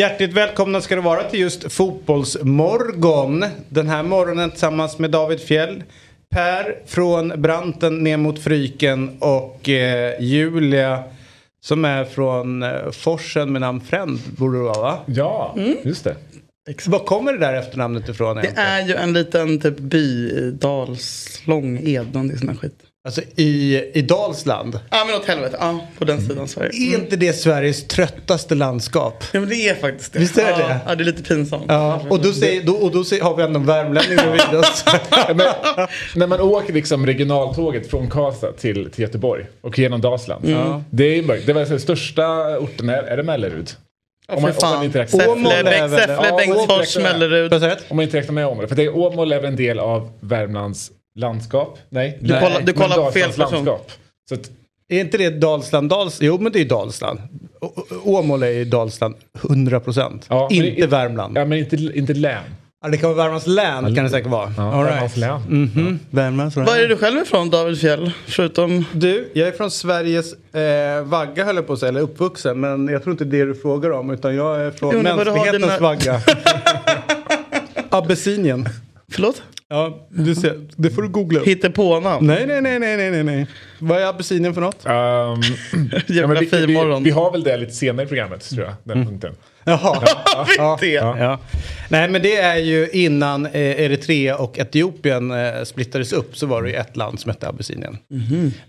Hjärtligt välkomna ska det vara till just Fotbollsmorgon. Den här morgonen tillsammans med David Fjell, Per från Branten ner mot Fryken och eh, Julia som är från eh, Forsen med namn Fränd borde det vara va? Ja, just det. Var kommer det där efternamnet ifrån Det egentligen? är ju en liten typ by i Dalslång, Ed, någonting sån här skit. Alltså i, i Dalsland. Ja men åt helvete, ja på den sidan Sverige. Är inte det Sveriges tröttaste landskap? Ja men det är faktiskt det. Visst är det ja, det? Ja det är lite pinsamt. Ja, och då, säger, då, och då säger, har vi ändå en värmlänning bredvid oss. Men, när man åker liksom regionaltåget från Karlstad till, till Göteborg och genom Dalsland. Det är mörkt. Det var den största orten, är, är det Mellerud? Om man- om man inte räknar- Åmål Säffle, Bengtsfors, Mellerud. Om man inte räknar med Åmål. För det är Åmål är väl en del av Värmlands landskap? Nej. Du Nej, kollar- du men kollar på fel person. landskap. Så att, Är inte det Dalsland? Dals jo men det är Dalsland. Åmål är ju Dalsland 100%. Ja, men inte det- Värmland. Ja. ja, men inte, inte län. det kan vara Värmlands län kan det säkert vara. Ja, All Värmlands right. län. Mhm, Värmlands län. Var är du själv ifrån David Fjell? Förutom... Du, jag är från Sveriges eh, vagga höll jag på att säga, eller uppvuxen. Men jag tror inte det är det du frågar om. Utan jag är från Jo, men mänsklighetens dina- vagga. Abessinien. Förlåt? Ja, du ser, det får du googla upp. Hittepånamn? Nej, nej, nej, nej, nej, nej, nej. Vad är Abessinien för något? Um, ja, men vi, vi, vi har väl det lite senare i programmet tror jag. Den punkten. Jaha. Ja, det. Ja. Nej men det är ju innan eh, Eritrea och Etiopien eh, splittades upp så var det ju ett land som hette Abessinien.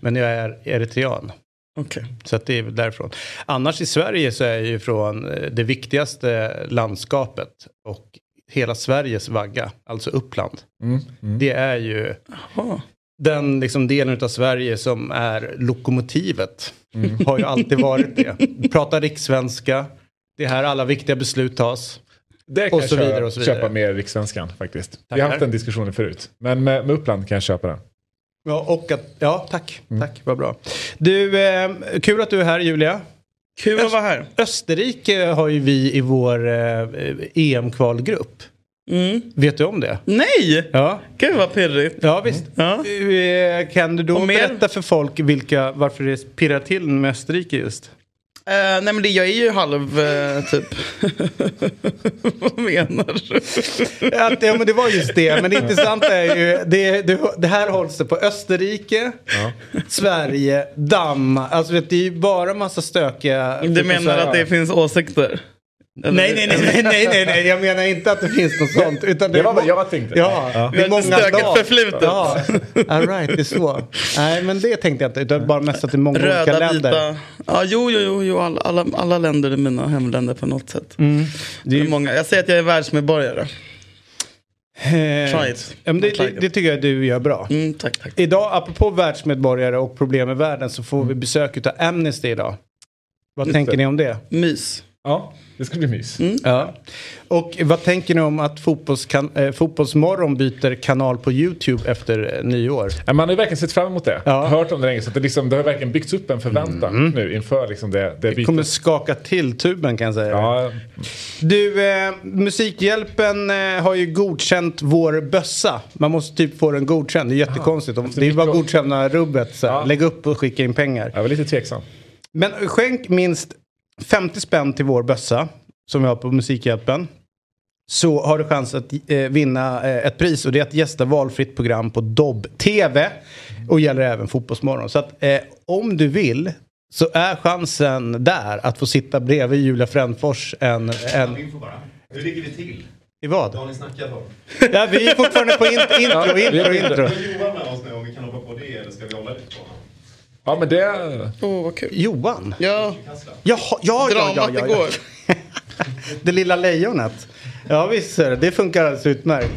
Men jag är eritrean. Okej. Så att det är därifrån. Annars i Sverige så är jag ju från eh, det viktigaste landskapet och hela Sveriges vagga, alltså Uppland. Det är ju Jaha. den liksom delen av Sverige som är lokomotivet. Har ju alltid varit det. Pratar rikssvenska. Det är här alla viktiga beslut tas. Det kan Och så jag vidare köpa, och så vidare. köpa mer rikssvenskan faktiskt. Vi Tackar. har haft den diskussionen förut. Men med, med Uppland kan jag köpa den. Ja, och att, ja tack, tack, vad bra. Du, eh, kul att du är här Julia. Kul att vara här. Österrike har ju vi i vår eh, EM-kvalgrupp. Mm. Vet du om det? Nej! Ja, Gud vad pirrigt. ja visst. Ja. Eh, Kan du då berätta för folk vilka, varför det pirrar till med Österrike just? Eh, nej men det, jag är ju halv uh, typ. vad menar du? Att, ja men det var just det, men det intressanta är ju, det, det, det här hålls det på Österrike, Sverige, Danmark, alltså det är ju bara massa stökiga... Du menar att det finns åsikter? Eller- Nej, nej, nej, nej, nej, nej, jag menar inte att det finns något sånt. Utan det, Det var vad jag tänkte. Ja, Ja. det är många stökigt förflutet. Ja, all right, det är så. Nej, men det tänkte jag inte, utan bara mest att det är många olika Röda, länder. vita. Ja, jo, jo, jo, jo alla, alla, alla länder är mina hemländer på något sätt. Mm. Det är många. Jag säger att jag är världsmedborgare. Eh, Try it. ja, men det, det, it. det tycker jag du gör bra. Mm, tack, tack. Idag, apropå världsmedborgare och problem i världen, så får vi besök av Amnesty idag. Vad Just tänker det. ni om det? Mys. Ja, det ska bli mys. Ja. Och vad tänker ni om att fotbollskan- eh, Fotbollsmorgon byter kanal på YouTube efter eh, nyår? Ja, Man har ju verkligen sett fram emot det. Ja. Hört om det länge. Så att det, liksom, det har verkligen byggts upp en förväntan nu inför liksom det, det Det kommer skaka till tuben kan jag säga. Ja, Du, eh, Musikhjälpen eh, har ju godkänt vår bössa. Man måste typ få den godkänd. Det är jättekonstigt. Efter Det är bara godkänna rubbet. Så. Ja. Lägg upp och skicka in pengar. jag var lite tveksam. Men skänk minst 50 spänn till vår bössa som vi har på Musikhjälpen. Så har du chans att eh, vinna eh, ett pris och det är att gästa valfritt program på Dobb TV. Och gäller även Fotbollsmorgon. Så att eh, om du vill så är chansen där att få sitta bredvid Julia Frändfors en... en. Hur ligger vi till? I vad? Vad har ni snackat om? Ja, vi är fortfarande på in, intro, intro, intro. Johan med oss nu om vi kan hoppa på det eller ska vi hålla lite på honom? Ja, men det... Åh, vad kul. Johan? Ja, ja, ja, ja, ja, dramat ja, igår. Det lilla lejonet. Ja visst, ser du, det funkar alldeles utmärkt.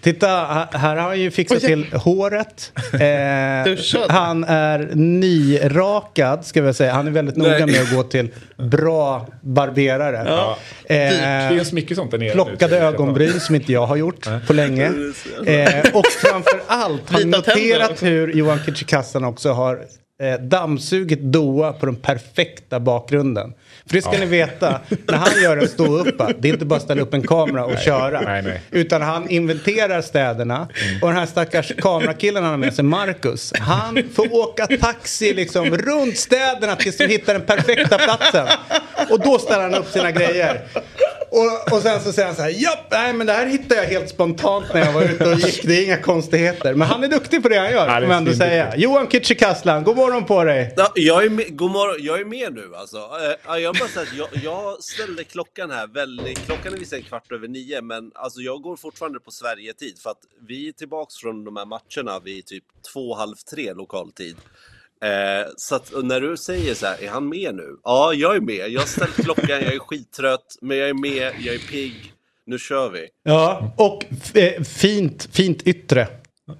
Titta, här har han ju fixat till håret. Eh, han är nyrakad, ska vi säga. Han är väldigt noga med att gå till bra barberare. Ja. Det Eh, finns mycket sånt där nere. nu, Plockade så- ögonbryn som inte jag har gjort på länge. Eh, och framför allt har noterat hur Johan Kücükaslan också har eh, dammsugit Doa på den perfekta bakgrunden. För det ska ni veta, när han gör en ståuppa, det är inte bara att ställa upp en kamera och köra. Nej, nej. Utan han inventerar städerna. Och den här stackars kamerakillen han har med sig, Marcus, han får åka taxi liksom runt städerna tills de hittar den perfekta platsen. Och då ställer han upp sina grejer. Och, och sen så säger han så här, japp, nej men det här hittade jag helt spontant när jag var ute och gick, det är inga konstigheter. Men han är duktig på det han gör, får man ändå säga. Johan Kücükaslan, god morgon på dig. Ja, jag, är med, god morgon, jag är med nu alltså. Eh, jag, bara säga att jag, jag ställde klockan här väldigt, klockan är visserligen kvart över nio, men alltså jag går fortfarande på Sverige-tid för att vi är tillbaks från de här matcherna vid typ två, halv tre lokal tid. Eh, så att när du säger så här, är han med nu? Ja, jag är med. Jag har ställt klockan, jag är skittrött, men jag är med, jag är pigg. Nu kör vi. Ja, och eh, fint, fint yttre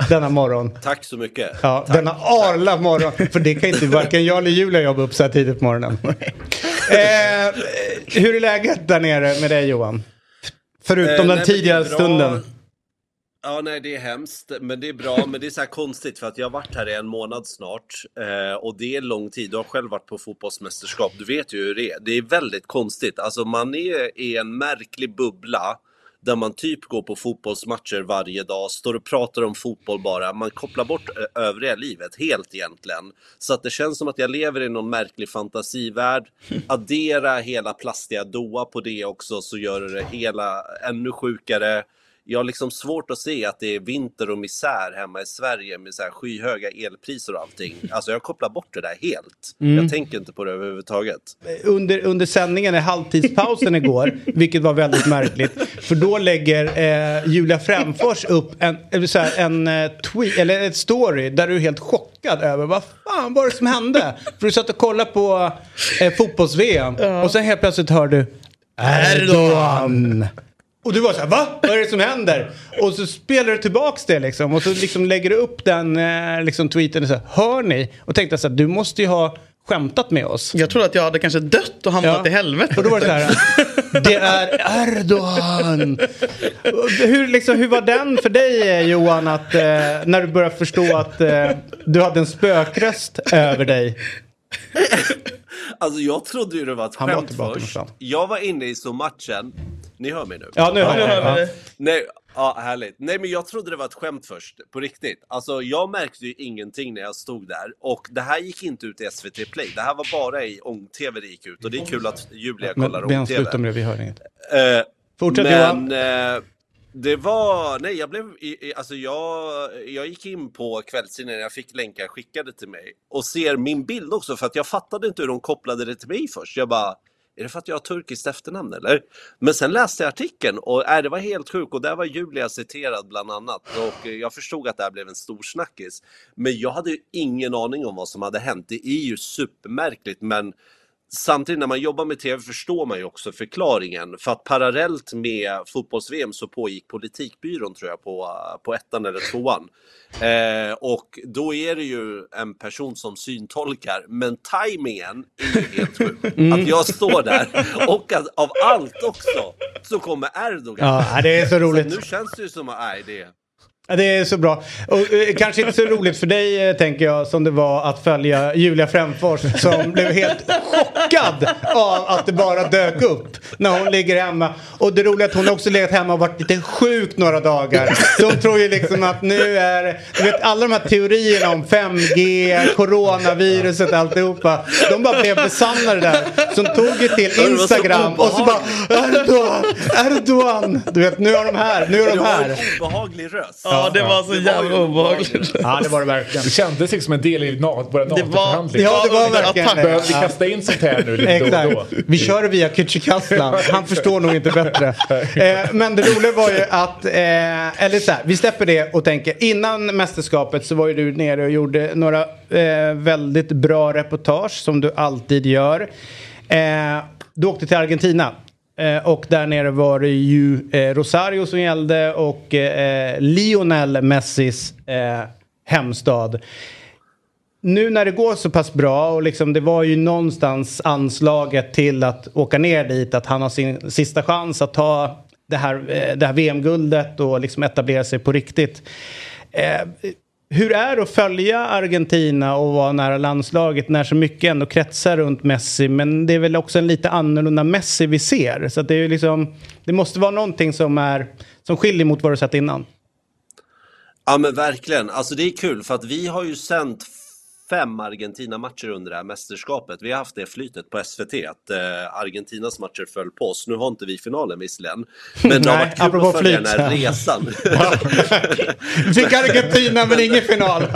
denna morgon. Tack så mycket. Ja, denna arla morgon. För det kan inte varken jag eller Julia jobba upp så här tidigt på morgonen. Eh, hur är läget där nere med dig Johan? Förutom Eh, den nej, tidiga stunden. Ja, nej, det är hemskt, men det är bra. Men det är så konstigt för att jag har varit här i en månad snart eh, och det är lång tid. Du har själv varit på fotbollsmästerskap. Du vet ju hur det är. Det är väldigt konstigt. Alltså, man är i en märklig bubbla där man typ går på fotbollsmatcher varje dag, står och pratar om fotboll bara. Man kopplar bort ö- övriga livet helt egentligen. Så att det känns som att jag lever i någon märklig fantasivärld. Addera hela plastiga Doha på det också så gör det hela ännu sjukare. Jag har liksom svårt att se att det är vinter och misär hemma i Sverige med så här skyhöga elpriser och allting. Alltså jag kopplar bort det där helt. Jag tänker inte på det överhuvudtaget. Under, under sändningen i halvtidspausen igår, vilket var väldigt märkligt. För då lägger eh, Julia Främfors upp en, eller så här, en eh, tweet, eller ett story där du är helt chockad över vad fan var det som hände? För du satt och kollade på eh, fotbolls-VM och sen helt plötsligt hör du Erdogan. Och du var så här, va? Vad är det som händer? Och så spelar du tillbaks det liksom. Och så liksom lägger du upp den eh, liksom, tweeten och så här, hör ni? Och tänkte så här, du måste ju ha skämtat med oss. Jag trodde att jag hade kanske dött och hamnat i helvetet. Och då var det så här, det är Erdogan. Hur, liksom, hur var den för dig eh, Johan, att, eh, när du började förstå att eh, du hade en spökröst över dig? Alltså jag trodde ju det var ett Han var skämt först. Jag var inne i så matchen. Ni hör mig nu? Ja, nu hör jag. det. Nej, ja, härligt. Nej, men jag trodde det var ett skämt först, på riktigt. Alltså, jag märkte ju ingenting när jag stod där. Och det här gick inte ut i SVT Play. Det här var bara i ång-tv det gick ut. Och det är kul att Julia kollar Men Ben, sluta ång-tv. med det, vi hör inget. Eh, Fortsätt men, Johan. eh, det var, nej jag blev, alltså jag, jag gick in på kvällstidningen, jag fick länkar skickade till mig och ser min bild också för att jag fattade inte hur de kopplade det till mig först. Jag bara, är det för att jag har turkiskt efternamn eller? Men sen läste jag artikeln och äh, det var helt sjukt och där var Julia citerad bland annat och eh, jag förstod att det här blev en stor snackis. Men jag hade ju ingen aning om vad som hade hänt. Det är ju supermärkligt men Samtidigt när man jobbar med tv förstår man ju också förklaringen. För att parallellt med fotbolls-VM så pågick politikbyrån tror jag på, på ettan eller tvåan. Eh, och då är det ju en person som syntolkar. Men tajmingen är ju helt sjuk. Att jag står där och att av allt också så kommer Erdogan. Ja, det är så Så roligt. nu känns det ju som att, nej det Ja, det är så bra. Och, eh, kanske inte så roligt för dig eh, tänker jag som det var att följa Julia Främfors som blev helt chockad av att det bara dök upp när hon ligger hemma. Och det roliga är att hon också legat hemma och varit lite sjuk några dagar. Så hon tror ju liksom att nu är, du vet alla de här teorierna om 5G, coronaviruset, alltihopa. De bara blev besannade där. Så hon tog ju till Instagram och så bara Erdogan, Erdogan. Du vet nu är de här, nu är de här. obehaglig röst. Ja, det var så jävla obehagligt. Ja, det var det verkligen. Det kändes liksom en del i våra NATO-förhandlingar. Ja, det var verkligen. Behöver vi kasta in sånt här nu lite då och då? Vi kör via Kücükaslan. Han förstår nog inte bättre. Eh, men det roliga var ju att, eh, eller så här, vi släpper det och tänker innan mästerskapet så var ju du nere och gjorde några eh, väldigt bra reportage som du alltid gör. Du åkte till Argentina. Eh, och där nere var det ju eh, Rosario som gällde och eh, Lionel Messis eh, hemstad. Nu när det går så pass bra och liksom det var ju någonstans anslaget till att åka ner dit att han har sin sista chans att ta det här, eh, det här VM-guldet och liksom etablera sig på riktigt. Eh, hur är det att följa Argentina och vara nära landslaget när så mycket ändå kretsar runt Messi men det är väl också en lite annorlunda Messi vi ser. Så att det, är ju liksom, det måste vara någonting som, är, som skiljer mot vad du sett innan. Ja men verkligen, alltså det är kul för att vi har ju sänt fem Argentina-matcher under det här mästerskapet. Vi har haft det flytet på SVT att eh, Argentinas matcher föll på oss. Nu har inte vi finalen visshanteringen. Men det har varit kul att följa flyt. den här resan. Fick Argentina men ingen final.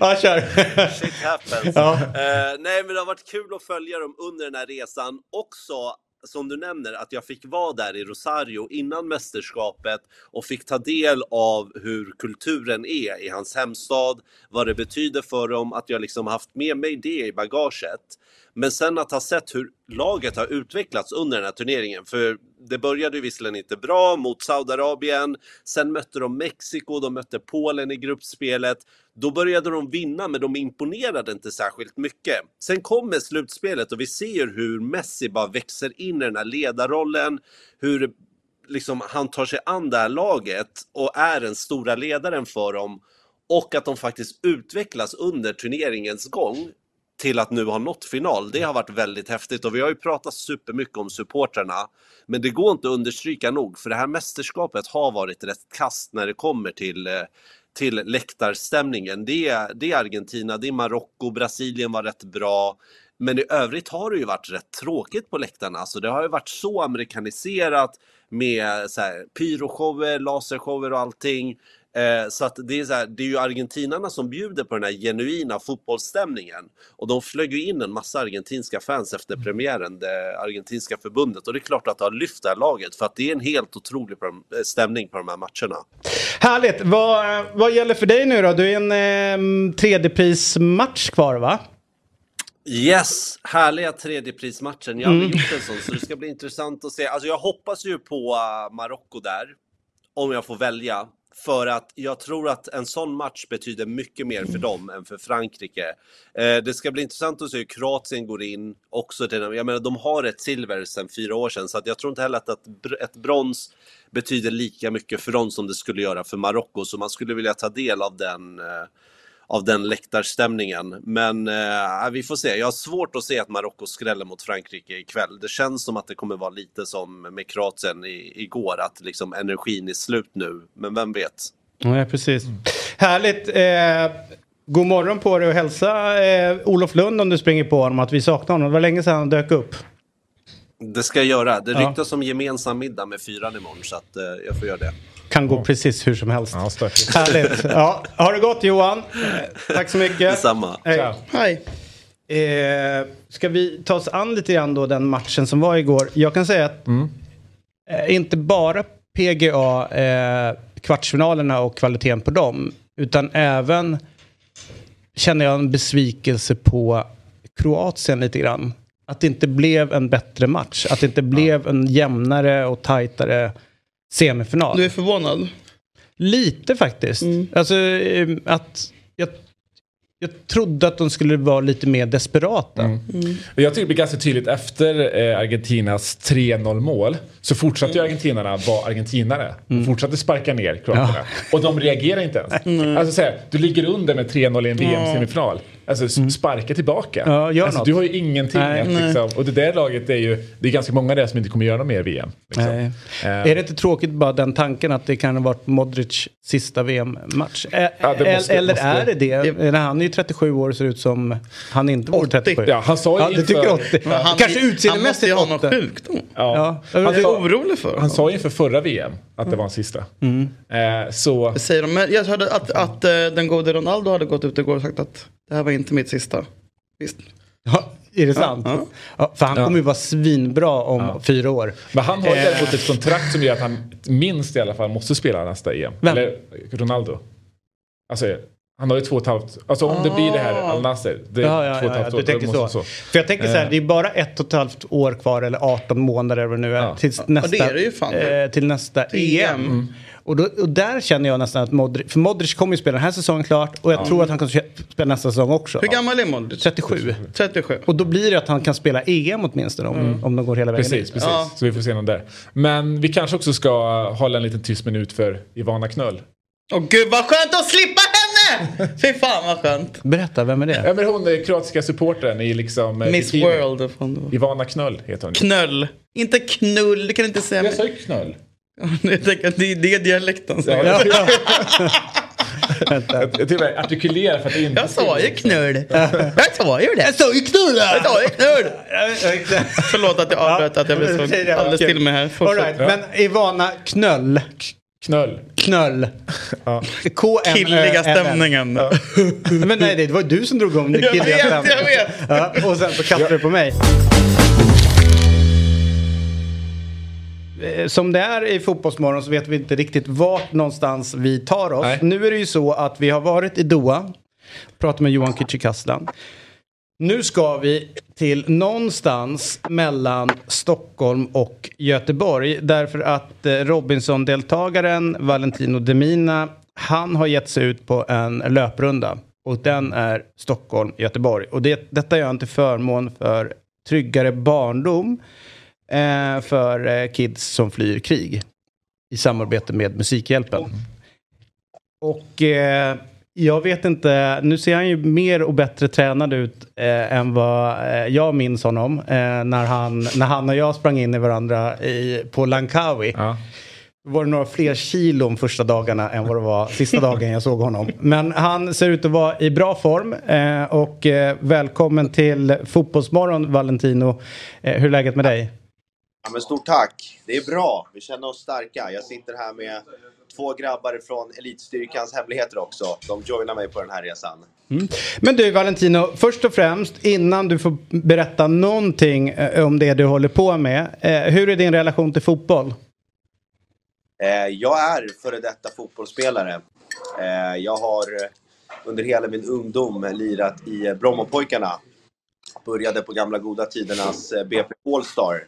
ja, kör. Shit happens. Ja. Eh, nej, men det har varit kul att följa dem under den här resan. Också som du nämner, att jag fick vara där i Rosario innan mästerskapet och fick ta del av hur kulturen är i hans hemstad, vad det betyder för dem, att jag liksom haft med mig det i bagaget. Men sen att ha sett hur laget har utvecklats under den här turneringen, för det började ju visserligen inte bra mot Saudiarabien, sen mötte de Mexiko, de mötte Polen i gruppspelet, då började de vinna men de imponerade inte särskilt mycket. Sen kommer slutspelet och vi ser hur Messi bara växer in i den här ledarrollen, hur liksom han tar sig an det här laget och är den stora ledaren för dem och att de faktiskt utvecklas under turneringens gång till att nu ha nått final. Det har varit väldigt häftigt och vi har ju pratat supermycket om supportrarna. Men det går inte att understryka nog för det här mästerskapet har varit rätt kast när det kommer till eh, till läktarstämningen. Det är, det är Argentina, det är Marocko, Brasilien var rätt bra. Men i övrigt har det ju varit rätt tråkigt på läktarna. Alltså det har ju varit så amerikaniserat med så här, pyroshower, lasershower och allting. Eh, så att det är, så här, det är ju argentinarna som bjuder på den här genuina fotbollsstämningen. Och de flög ju in en massa argentinska fans efter premiären, det argentinska förbundet. Och det är klart att det har lyft det här laget för att det är en helt otrolig eh, stämning på de här matcherna. Härligt. Vad, vad gäller för dig nu då? Du är en eh, tredjeprismatch kvar va? Yes, härliga tredjeprismatchen. Jag har aldrig gjort en sån, så det ska bli intressant att se. Alltså jag hoppas ju på uh, Marocko där, om jag får välja. För att jag tror att en sån match betyder mycket mer för dem än för Frankrike. Eh, det ska bli intressant att se hur Kroatien går in också. Till. Jag menar, de har ett silver sedan fyra år sedan, så att jag tror inte heller att ett, ett brons betyder lika mycket för dem som det skulle göra för Marocko. Så man skulle vilja ta del av den eh, av den läktarstämningen. Men eh, vi får se. Jag har svårt att se att Marocko skräller mot Frankrike ikväll. Det känns som att det kommer vara lite som med Kroatien i, igår, att liksom energin är slut nu. Men vem vet? Ja, precis. Härligt. Eh, god morgon på dig och hälsa eh, Olof Lund om du springer på honom att vi saknar honom. Det var länge sedan han dök upp. Det ska jag göra. Det Ja. ryktas om gemensam middag med fyran imorgon, så att eh, jag får göra det. Kan gå precis hur som helst. Ja, stökigt. Härligt. Ja, har det gått Johan. Tack så mycket. Detsamma. Hej. Hej. Eh, ska vi ta oss an lite grann då den matchen som var igår. Jag kan säga att eh, inte bara PGA, eh, kvartsfinalerna och kvaliteten på dem, utan även känner jag en besvikelse på Kroatien lite grann. Att det inte blev en bättre match, att det inte blev en jämnare och tajtare semifinal. Du är förvånad? Lite faktiskt. Alltså eh, att jag, jag trodde att de skulle vara lite mer desperata. Jag tycker det blir ganska tydligt efter eh, Argentinas 3-0 mål så fortsatte ju argentinarna vara argentinare. De fortsatte sparka ner kroaterna. Och de reagerar inte ens. Alltså så här, du ligger under med 3-0 i en VM-semifinal. Alltså s- sparka tillbaka. Ja, gör alltså, något. du har ju ingenting Nej. att liksom, Och det där laget är ju, det är ganska många där som inte kommer göra något mer VM. Liksom. Nej. Eh, Är det inte tråkigt bara den tanken att det kan ha varit Modric sista VM-match? Ä- Ja, det måste- eller måste- är det det? När han är ju 37 år och ser ut som han inte vore 80. 37. Ja, han sa ju Ja, inför- tycker 80. Men han, Kanske Han måste utseendemässigt ju ha någon 80. sjukdom. Ja. Jag är sa- orolig för Han sa ju inför förra VM att det var hans sista. Eh, så Det säger de. Men jag hörde att, att eh, den gode Ronaldo hade gått ut igår och sagt att det här var inte mitt sista. Visst. Ja, är det sant? Ja. Ja, för han Ja. kommer ju vara svinbra om fyra år. Men han har ju Eh. däremot ett kontrakt som gör att han minst i alla fall måste spela nästa EM. Vem? Eller Ronaldo. Alltså, Han har ju två och ett halvt. Alltså om det blir det här Ah. Al Nasser. Det är Ja, ja, två och ett ja, ja, halvt du år, tänker så. måste- För jag tänker så här, Eh. det är bara ett och ett halvt år kvar eller 18 månader eller nu är Ja. tills nästa, det är det ju fan. eh, till nästa EM. EM. Och, då, och där känner jag nästan att Modric, för Modric kommer ju spela den här säsongen klart och jag tror att han kan spela nästa säsong också. Hur gammal är Modric? 37. 37. Och då blir det att han kan spela EM åtminstone om, om de går hela vägen Precis, dit. precis. Ja. Så vi får se någon där. Men vi kanske också ska hålla en liten tyst minut för Ivana Knöll. Åh gud vad skönt att slippa henne! Fy fan vad skönt. Berätta, vem är det? Ja men hon är kroatiska supportern i liksom... Miss bikini. World. Ivana Knöll heter hon. Knöll. Inte knull, det kan du inte säga. Jag sa ju Knöll. Jag tänker att det är det dialekten säger. Ja, Ja, Jag jag till och med artikulerar för att det inte... Jag sa ju knull. Jag sa ju det. Jag sa ju knulla! Jag sa ju knull. Förlåt att jag avbröt, att jag blev så alldeles till mig här. All right, men Ivana Knöll. Knöll. Knöll. Ja. Killiga stämningen. Men nej, det var du som drog om den Jag killiga vet, stämningen. jag vet. Ja, och sen så kastade du på mig. Som det är i Fotbollsmorgon så vet vi inte riktigt vart någonstans vi tar oss. Nej. Nu är det ju så att vi har varit i Doha, pratat med Johan Kücükaslan. Nu ska vi till någonstans mellan Stockholm och Göteborg. Därför att eh, Robinson-deltagaren Valentino Demina, han har gett sig ut på en löprunda. Och den är Stockholm-Göteborg. Och det, detta gör han till förmån för tryggare barndom eh, för eh, kids som flyr krig. I samarbete med Musikhjälpen. Och eh, jag vet inte, nu ser han ju mer och bättre tränad ut eh, än vad eh, jag minns honom. Eh, när, han, när han och jag sprang in i varandra i, på Langkawi. Ja. Var det några fler kilon första dagarna än vad det var sista dagen jag såg honom. Men han ser ut att vara i bra form. Och välkommen till Fotbollsmorgon Valentino. Hur är läget med dig? Ja, men stort tack! Det är bra. Vi känner oss starka. Jag sitter här med två grabbar från Elitstyrkans hemligheter också. De joinar mig på den här resan. Men du Valentino, först och främst innan du får berätta någonting eh, om det du håller på med. Eh, hur är din relation till fotboll? Eh, jag är före detta fotbollsspelare. Jag har under hela min ungdom lirat i Brommapojkarna. Började på gamla goda tidernas BP Allstar.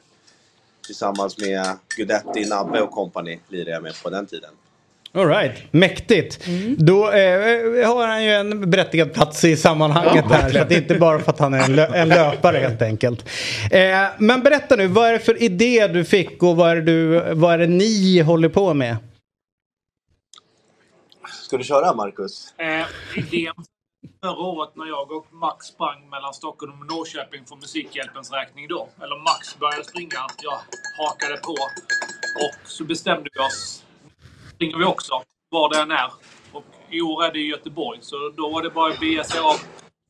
Tillsammans med Gudetti, Nabbe och kompani lirade jag med på den tiden. All right, mäktigt. Då eh, har han ju en berättigad plats i sammanhanget här. Så att det är inte bara för att han är en, lö- en löpare helt enkelt. Eh, men berätta nu, vad är det för idé du fick och vad är det, du, vad är det ni håller på med? Ska du köra Marcus? Eh, idén förra året när jag och Max sprang mellan Stockholm och Norrköping för Musikhjälpens räkning då. Eller Max började springa, jag hakade på. Och så bestämde vi oss. springer vi också, var det än är. Och i år är det i Göteborg. Så då var det bara att bege sig av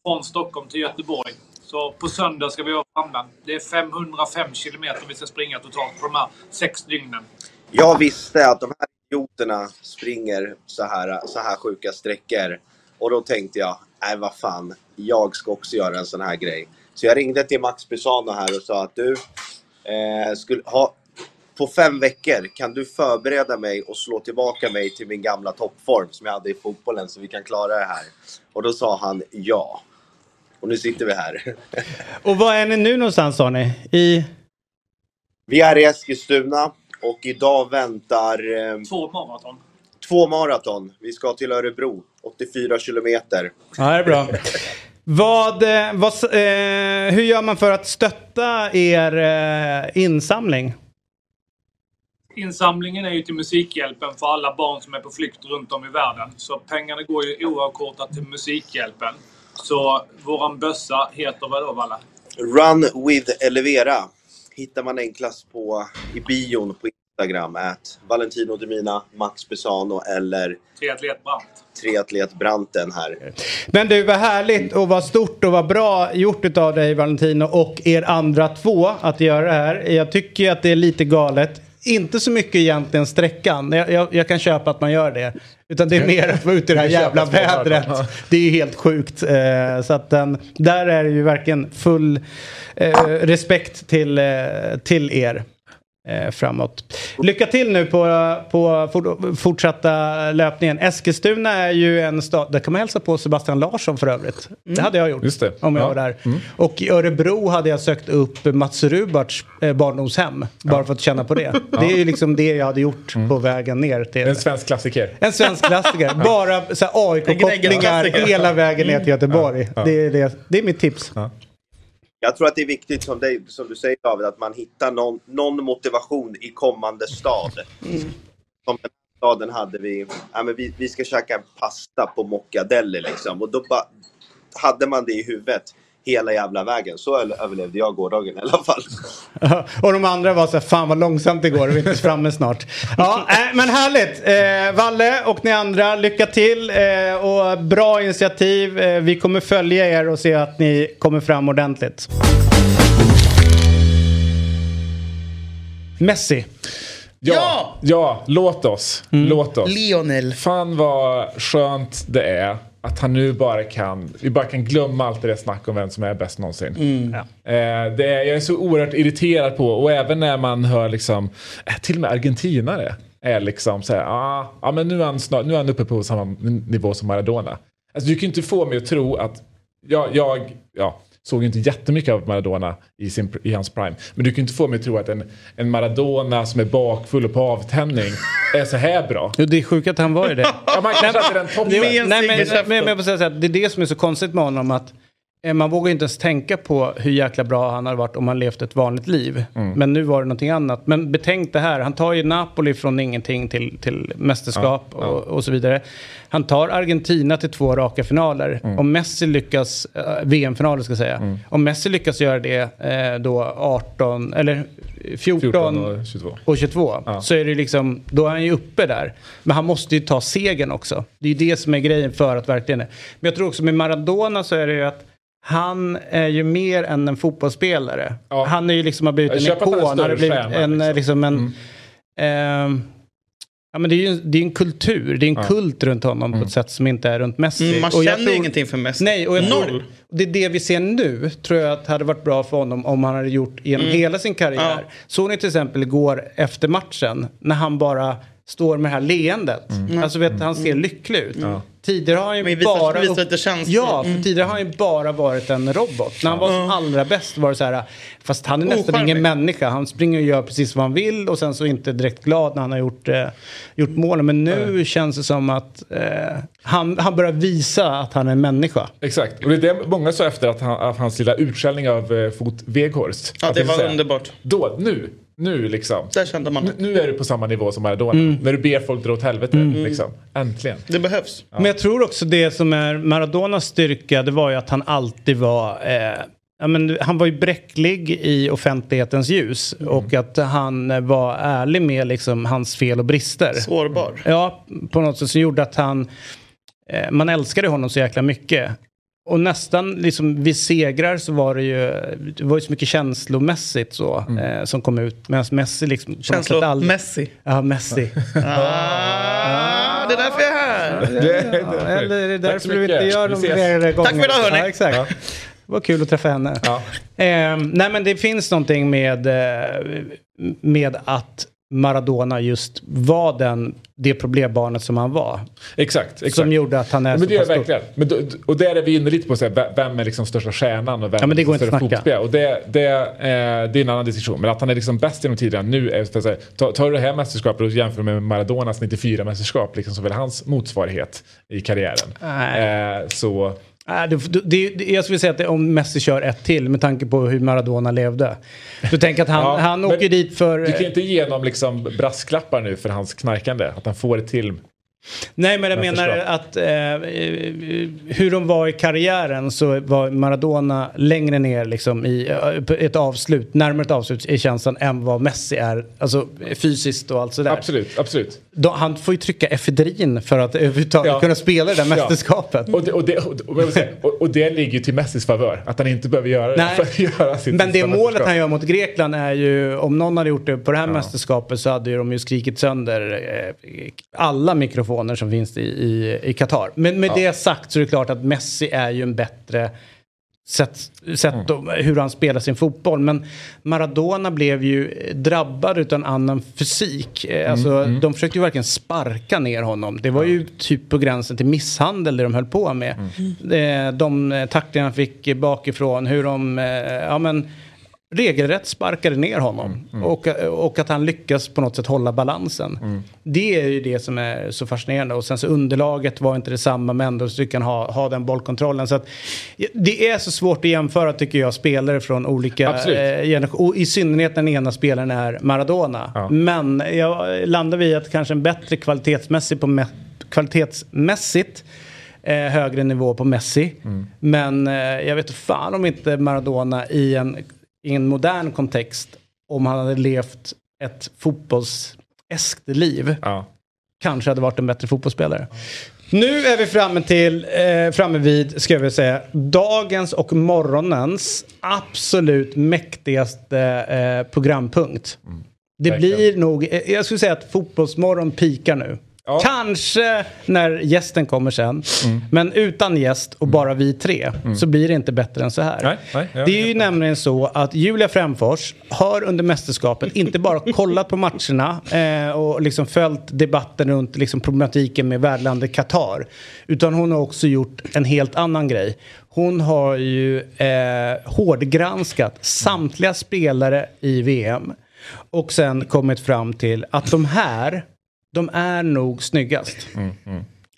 från Stockholm till Göteborg. Så på söndag ska vi vara framme. Det är 505 kilometer vi ska springa totalt på de här sex dygnen. Jag visste att de här idioterna springer så här, så här sjuka sträckor. Och då tänkte jag, nej vad fan, jag ska också göra en sån här grej. Så jag ringde till Max Pisano här och sa att du, eh, skulle ha, på fem veckor kan du förbereda mig och slå tillbaka mig till min gamla toppform som jag hade i fotbollen så vi kan klara det här. Och då sa han ja. Och nu sitter vi här. Och var är ni nu någonstans sa ni? I... Vi är i Eskilstuna och idag väntar eh, Två maraton. Två maraton. Vi ska till Örebro, 84 kilometer. Ja, det är bra. Vad, eh, vad, eh, hur gör man för att stötta er eh, insamling? Insamlingen är ju till Musikhjälpen för alla barn som är på flykt runt om i världen. Så pengarna går ju oavkortat till Musikhjälpen. Så våran bössa heter vad då, Valle? Run with Elevera hittar man enklast på, i bion på Instagram. At Valentino Demina, Max Besano eller Triatlet Brandt. Triatlet Branten här. Men du, vad härligt och vad stort och vad bra gjort av dig Valentino och er andra två att göra det här. Jag tycker att det är lite galet. Inte så mycket egentligen sträckan. Jag, jag, jag kan köpa att man gör det. Utan det är mer att vara ute i det här jävla vädret. Det är ju helt sjukt. Eh, så att den, där är det ju verkligen full eh, respekt till, eh, till er. Eh, framåt. Lycka till nu på, på for, fortsatta löpningen. Eskilstuna är ju en stad, där kan man hälsa på Sebastian Larsson för övrigt. Det hade jag gjort om jag Ja. var där. Och i Örebro hade jag sökt upp Mats Rubarts eh, barndomshem. Bara för att känna på det. Det är ju liksom det jag hade gjort på vägen ner till... En svensk klassiker. En svensk klassiker. Bara AIK-kopplingar hela vägen ner till Göteborg. Det, är det, det är mitt tips. Jag tror att det är viktigt som, dig, som du säger David, att man hittar någon, någon motivation i kommande stad. Mm. Som den staden hade vi, ja, men vi, vi ska käka en pasta på Moccadelli liksom. Och då ba, hade man det i huvudet hela jävla vägen. Så överlevde jag gårdagen i alla fall. Och de andra var så här, fan vad långsamt det går, vi är inte framme snart. Ja, äh, men härligt. Eh, Valle och ni andra, lycka till eh, och bra initiativ. Eh, vi kommer följa er och se att ni kommer fram ordentligt. Messi. Ja! Ja, låt oss. Låt oss. Lionel. Fan vad skönt det är att han nu bara kan, vi bara kan glömma allt det där snack om vem som är bäst någonsin. Mm. Eh, det är, jag är så oerhört irriterad på och även när man hör liksom, eh, till och med argentinare är liksom så här, ah, ah, men nu är, han snart, nu är han uppe på samma nivå som Maradona. Alltså du kan ju inte få mig att tro att, jag, jag ja, såg ju inte jättemycket av Maradona i, sin, i hans prime. Men du kan ju inte få mig att tro att en, en Maradona som är bakfull och på avtändning är så här bra. Jo, det är sjukt att han var ju det. Ja, man kanske inte är den toppen. Nej, men, men, men jag säga här, det är det som är så konstigt med honom att man vågar inte ens tänka på hur jäkla bra han hade varit om han levt ett vanligt liv. Men nu var det någonting annat. Men betänk det här, han tar ju Napoli från ingenting till, till mästerskap Och, och så vidare. Han tar Argentina till två raka finaler. Om Messi lyckas, eh, VM-finaler ska jag säga. Om Messi lyckas göra det eh, då 18, eller 14, 14 och 22. och 22 Ja. så är det liksom, då är han ju uppe där. Men han måste ju ta segern också. Det är ju det som är grejen för att verkligen... Men jag tror också med Maradona så är det ju att han är ju mer än en fotbollsspelare. Ja. Han är ju liksom har blivit en ikon. Han har blivit en, liksom. liksom en... ehm, ja, men det är ju det är en kultur, det är en kult runt honom på ett sätt som inte är runt Messi. Mm, man Och jag känner ju ingenting för Messi. Nej, och jag Noll. tror, det är det vi ser nu tror jag att hade varit bra för honom om han hade gjort genom hela sin karriär. Mm. Ja. Såg ni till exempel igår efter matchen när han bara står med det här leendet. Alltså vet, han ser lycklig ut. Tidigare har han ju Mm. Visar- bara... visar lite känslor. Ja, för Mm. tidigare har han ju bara varit en robot. När han var som allra bäst var det så här, fast han är nästan Ocharmig. ingen människa. Han springer och gör precis vad han vill och sen så inte direkt glad när han har gjort, eh, gjort målen. Men nu känns det som att eh, han, han börjar visa att han är en människa. Exakt, och det är det många sa efter att han, hans lilla utskällning av eh, Fot Weghorst. Ja, Att det var säga, underbart. Då, nu, nu liksom. Där kände man Nu, det. nu är du på samma nivå som Maradona. När du ber folk dra åt helvete. Liksom. Äntligen. Det behövs. Men jag tror också det som är Maradonas styrka, det var ju att han alltid var... Eh, ja, men han var ju bräcklig i offentlighetens ljus och att han var ärlig med liksom hans fel och brister. Sårbar. Ja, på något sätt som gjorde att han... Eh, man älskade honom så jäkla mycket. Och nästan liksom vid segrar så var det ju, det var ju så mycket känslomässigt så eh, som kom ut. Medan Messi liksom... på något sätt Känslo aldrig- Messi. Ja, Messi. Ah, det är därför jag är här. Ja, eller det är Tack därför du inte gör ses. flera gånger. för idag, hörni. Ja, exakt. Ja. Det var kul att träffa henne. Ja. Eh, nej men det finns någonting med, eh, med att Maradona just var den, det problembarnet som han var. Exakt, exakt. Som gjorde att han är men så det stor. verkligen. Men då, och där är vi inne lite på så här, ve- vem är liksom största stjärnan och vem Ja, men det är går liksom inte att större snacka. fotbollsspelare. Och det, det, eh, det är en annan diskussion. Men att han är liksom bäst genom tiderna nu är så att säga, ta- Tar du det här mästerskapet och jämför med Maradonas 94 mästerskap, liksom som väl hans motsvarighet i karriären. Nej. Eh, så Äh, det, det, det, jag skulle säga att det, om Messi kör ett till med tanke på hur Maradona levde. Du tänker att han, Ja, han åker dit för... du kan inte ge någon liksom brasklappar nu för hans knarkande. Att han får ett till. Nej, men jag menar Mästerskap. att eh, eh, hur de var i karriären så var Maradona längre ner liksom i eh, ett avslut, närmare ett avslut i känslan än vad Messi är, alltså fysiskt och allt sådär. Absolut, absolut. Då, han får ju trycka efedrin för att överhuvudtaget Ja. kunna spela det där Ja. mästerskapet. Och det, och, det, och, jag säga, och, det ligger ju till Messis favör. Att han inte behöver göra det Nej. att göra sitt Men det målet han gör mot Grekland är ju, om någon hade gjort det på det här mästerskapet så hade ju de ju skrikit sönder eh, alla mikrofoner som finns i, Qatar. Men med det sagt så är det klart att Messi är ju en bättre sett, sett då, hur han spelar sin fotboll. Men Maradona blev ju drabbad utav en annan fysik. Eh, Alltså, De försökte ju verkligen sparka ner honom. Det var ju typ på gränsen till misshandel det de höll på med. Eh, De eh, tacklingar han fick bakifrån, hur de... Ja, men, regelrätt sparkade ner honom. Och, och att han lyckas på något sätt hålla balansen. Det är ju det som är så fascinerande. Och sen så underlaget var inte detsamma men ändå så kan ha, ha den bollkontrollen. Så att, det är så svårt att jämföra tycker jag spelare från olika Absolut. eh, generationer. Och i synnerhet när den ena spelaren är Maradona. Ja. Men jag landar vid att kanske en bättre kvalitetsmässigt på kvalitetsmässigt eh, högre nivå på Messi. Men eh, jag vet fan om inte Maradona i en, i en modern kontext, om han hade levt ett fotbollseskt liv, Ja. kanske hade varit en bättre fotbollsspelare. Nu är vi framme till, eh, framme vid, ska väl säga, dagens och morgonens absolut mäktigaste eh, programpunkt. Det verkligen. blir nog, eh, jag skulle säga att Fotbollsmorgon pikar nu. Ja. Kanske när gästen kommer sen. Men utan gäst och bara vi tre så blir det inte bättre än så här. Nej, nej, ja, det är ju nämligen så att Julia Främfors har under mästerskapet inte bara kollat på matcherna eh, och liksom följt debatten runt liksom problematiken med värdlandet Qatar. Utan hon har också gjort en helt annan grej. Hon har ju eh, hårdgranskat samtliga spelare i VM och sen kommit fram till att de här, de är nog snyggast.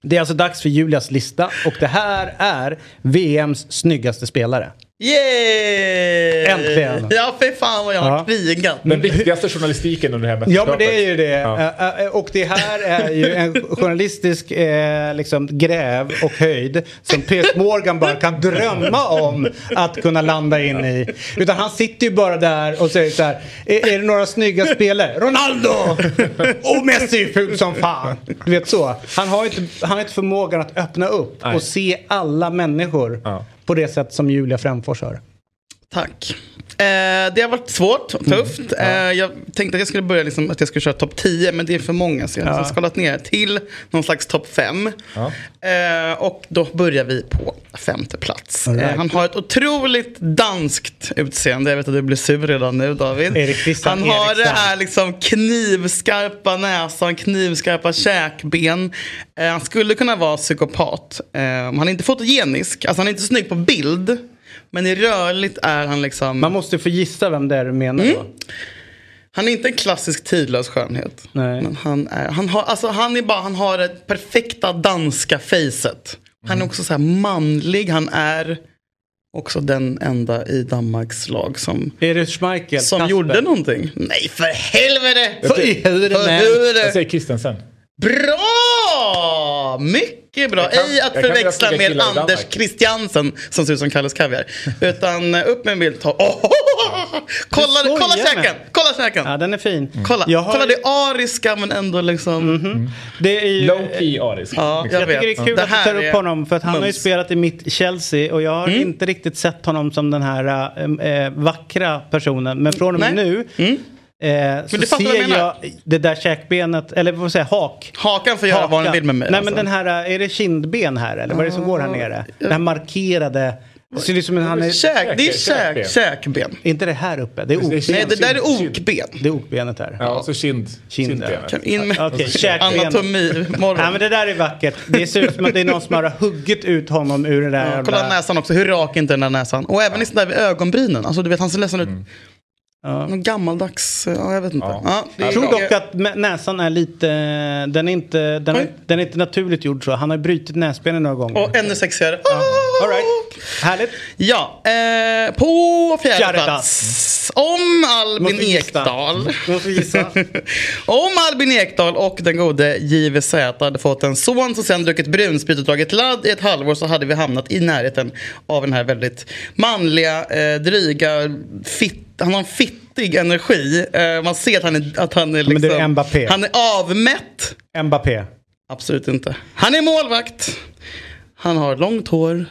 Det är alltså dags för Julias lista och det här är VMs snyggaste spelare. Yay! Äntligen. Ja, för fan vad jag har Ja. krigat. Den viktigaste journalistiken under det här Ja men det är ju det. Ja. Och det här är ju en journalistisk eh, liksom, gräv och höjd som Piers Morgan bara kan drömma om att kunna landa in i. Utan han sitter ju bara där och säger så här. Är, är det några snygga spelare? Ronaldo! Och Messi är ful som fan. Du vet så. Han har inte, han har inte förmågan att öppna upp Nej. och se alla människor Ja på det sätt som Julia Fränfors gör. Tack. Eh, det har varit svårt och tufft. Eh, jag tänkte att jag skulle börja liksom, att jag skulle köra topp 10 men det är för många så jag har Ja. skalat ner till någon slags topp 5. Ja. Eh, och då börjar vi på femte plats. Right. Eh, han har ett otroligt danskt utseende. Jag vet att du blir sur redan nu David. Erik Christian han har det Eriksson. här liksom knivskarpa näsan, knivskarpa käkben. Eh, han skulle kunna vara psykopat. Eh, han är inte fotogenisk, alltså han är inte snygg på bild. Men i rörligt är han liksom... Man måste få gissa vem det är du menar Mm. då. Han är inte en klassisk tidlös skönhet. Nej. Men han, är, han, har, alltså han, är bara, han har det perfekta danska facet. Han är också så här manlig. Han är också den enda i Danmarks lag som, det Schmeichel? som Kasper? gjorde någonting. Nej, för helvete! För man. Jag säger Christensen. Bra! Mycket bra. Kan- Ej att förväxla med Anders. Christiansen som ser ut som Kalles Kaviar. Utan eh, upp med en bild. Ta, oh, kolla, skojar kolla med. käken! Kolla käken! Ja, den är fin. Kolla, Jag har- kolla det ariska men ändå liksom... Det är ju... Low key arisk. Ja, jag, Jag tycker det är kul Det att du tar upp är honom för att han har ju mums. spelat i mitt Chelsea och jag har inte riktigt sett honom som den här äh, äh, vackra personen. Men från och med Nej. Nu äh, så ser jag jag, det där käkbenet, eller vad får jag säga, hak. Hakan får göra vad den Hakan. vill med mig. Nej alltså. men den här, äh, är det kindben här eller vad är det som går här nere? Den här markerade, det ser ut som att han är, Käk, det är Käk- käk, käkben. är inte det här uppe? Det är okben. Nej, det där är Kind. okben. Det är okbenet här. Ja, så kind. Kind, kindbenet. Kan in med käkbenet. anatomi. Nej Morgon. men det där är vackert. Det ser ut som att det är någon som har huggit ut honom ur det där Ja, kolla näsan också, hur rak är inte den där näsan? Och även liksom där vid ögonbrynen. Alltså du vet, han ser ledsen ut. Ja. Någon gammaldags, ja jag vet inte. Ja. Ja, Jag tror bra. dock att näsan är lite, den är inte, den är, den är inte naturligt gjord så. Han har brutit näsbenen några gånger. Och ännu sexigare. All right. Härligt. Ja, eh, på fjärde Fjärde plats. Om Albin. Ekdal. Om Albin Ekdal och den gode JVZ hade fått en son som sen druckit brunsprit och dragit ladd i ett halvår så hade vi hamnat i närheten av den här väldigt manliga, eh, dryga, fitt, han har en fittig energi. Eh, man ser att han är, att han är men det är liksom, Mbappé. han är avmätt. Mbappé. Absolut inte. Han är målvakt. Han har långt hår.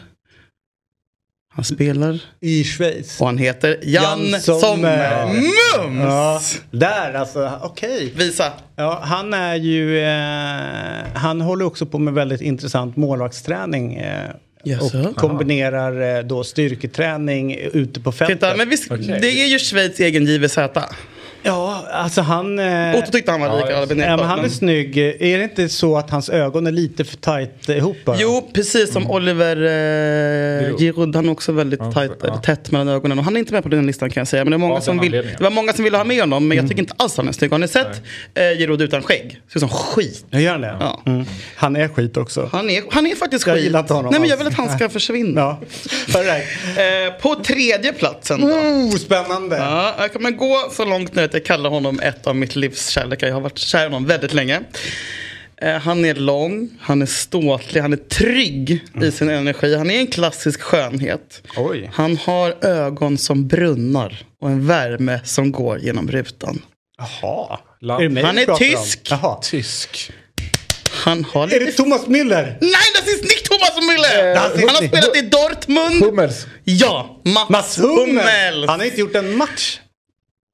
Han spelar I Schweiz. och han heter Jan, Jan Sommer. Mums! Ja, där alltså. Okej. Visa. Ja, han är ju, eh, han håller också på med väldigt intressant målvaktsträning. Eh, Jaså? Och kombinerar eh, då styrketräning ute på fältet. Titta, men visst, Okej. det är ju Schweiz egen JVZ. Ja, alltså han... eh, Otto tyckte han var lik Albin Ja, Ekdal. men han är men- snygg. Är det inte så att hans ögon är lite för tajt ihop bara? Jo, precis som Oliver eh, Giroud. Han är också väldigt Ja, tajt, ja. tätt mellan ögonen. Och han är inte med på den listan kan jag säga. Men det, är många som vill, det var många som ville ha med honom. Men jag tycker inte alls han är snygg. Har ni sett eh, Giroud utan skägg? Ser ut som skit. Jag gör det? Ja. Mm. Han är skit också. Han är, han är faktiskt Jag skit. gillar inte honom Nej, men jag vill att han ska försvinna. Ja. Right. Eh, på tredje platsen då. oh, spännande. Ja, jag kommer gå så långt nu att jag kallar honom ett av mitt livs kärlekar. Jag har varit kär i honom väldigt länge. Eh, han är lång, han är ståtlig, han är trygg i sin energi. Han är en klassisk skönhet. Oj. Han har ögon som brunnar och en värme som går genom rutan. Jaha. Är Han är tysk. Jaha. Tysk. Han har Är lite... det Thomas Müller? Nej, det är Nick Thomas Müller! Eh, han har spelat i Dortmund. Hummels. Ja, Mats, Mats Hummels. Hummels! Han har inte gjort en match.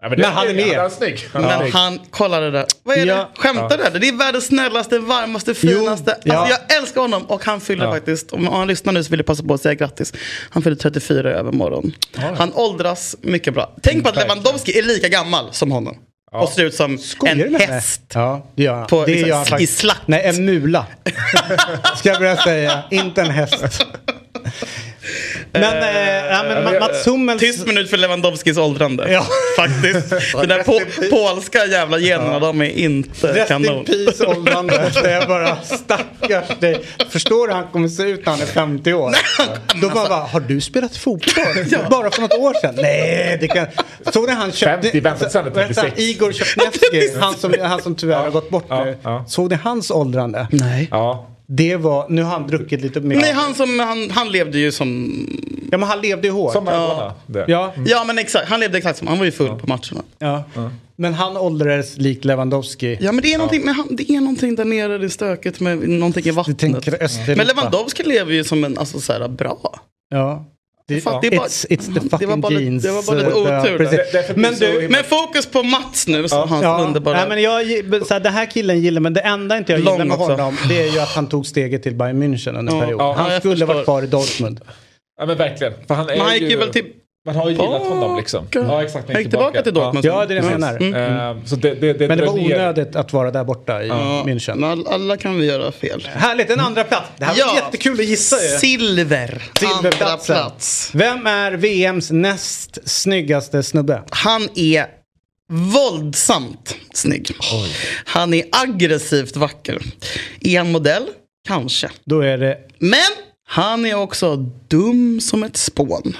Ja, det- Men han är med. Han är snygg. Han är Men snygg. han, kolla det där. Vad är Ja. det? Skämtar du? eller? Det är världens snällaste, varmaste, finaste. ja. Alltså, jag älskar honom och han fyller Ja. faktiskt, om han lyssnar nu så vill jag passa på att säga grattis. Han fyller 34 i övermorgon. Han åldras mycket bra. Tänk på att. Lewandowski är lika gammal som honom. Och ser ut som Skojar du en häst. Ja, det gör han. På- det liksom, gör han i slakt. Nej, en mula. Ska jag börja säga. Inte en häst. Men, eh, ja, men Ma- Mats Hummels... Tyst minut för Lewandowskis åldrande. Ja. Faktiskt. Den där på, polska jävla generna, de är inte Rest kanon. in peace åldrande. Det är bara stackars dig. Förstår du hur han kommer se ut när han är 50 år? Då man bara, har du spelat fotboll? Bara för något år sedan? Nej, det kan... Såg ni han köpte... 50, vänta sen är Vad heter han? 36. Igor Köpnevski, han som, han som tyvärr har gått bort Ja, nu. ja. Såg ni hans åldrande? Nej. Ja. Det var, nu har han druckit lite mer. Nej, han, som, han, han levde ju som... Ja men han levde ju hårt. Som. Det. Ja, Ja men exakt, han levde exakt som, han var ju full på matcherna. ja. Men han åldrades likt Lewandowski. Ja men det är någonting, men han, det är någonting där nere, det är stökigt med någonting i Du vattnet. Men Lewandowski lever ju som en, alltså så här, bra. Ja. Det, Fan, det är bara- it's, it's the det var fucking bara lite- jeans. det var bara lite Ja, otur därför Men du, Men fokus på Mats nu, som hans Ja, underbara... nej, men jag, så här, det här killen gillar men det enda inte jag Lång gillar med också. honom det är ju att han tog steget till Bayern München under en Ja, period. ja, han skulle förstår. varit kvar i Dortmund. ja men verkligen. För han, är Men han gick ju väl till... Man har ju gillat honom liksom. Ja exakt. Han gick tillbaka till Dortmund. Ja, det är det jag menar. Mm. Eh, Så det, det, det Men det var ner- onödigt att vara där borta i Ja, München. alla kan vi göra fel. Härligt, en andra plats. Det här var Ja. jättekul att gissa ju. Silver. Andra plats. Vem är VMs näst snyggaste snubbe? Han är våldsamt snygg. Han är aggressivt vacker. Är han modell? Kanske. Då är det... Men han är också dum som ett spån.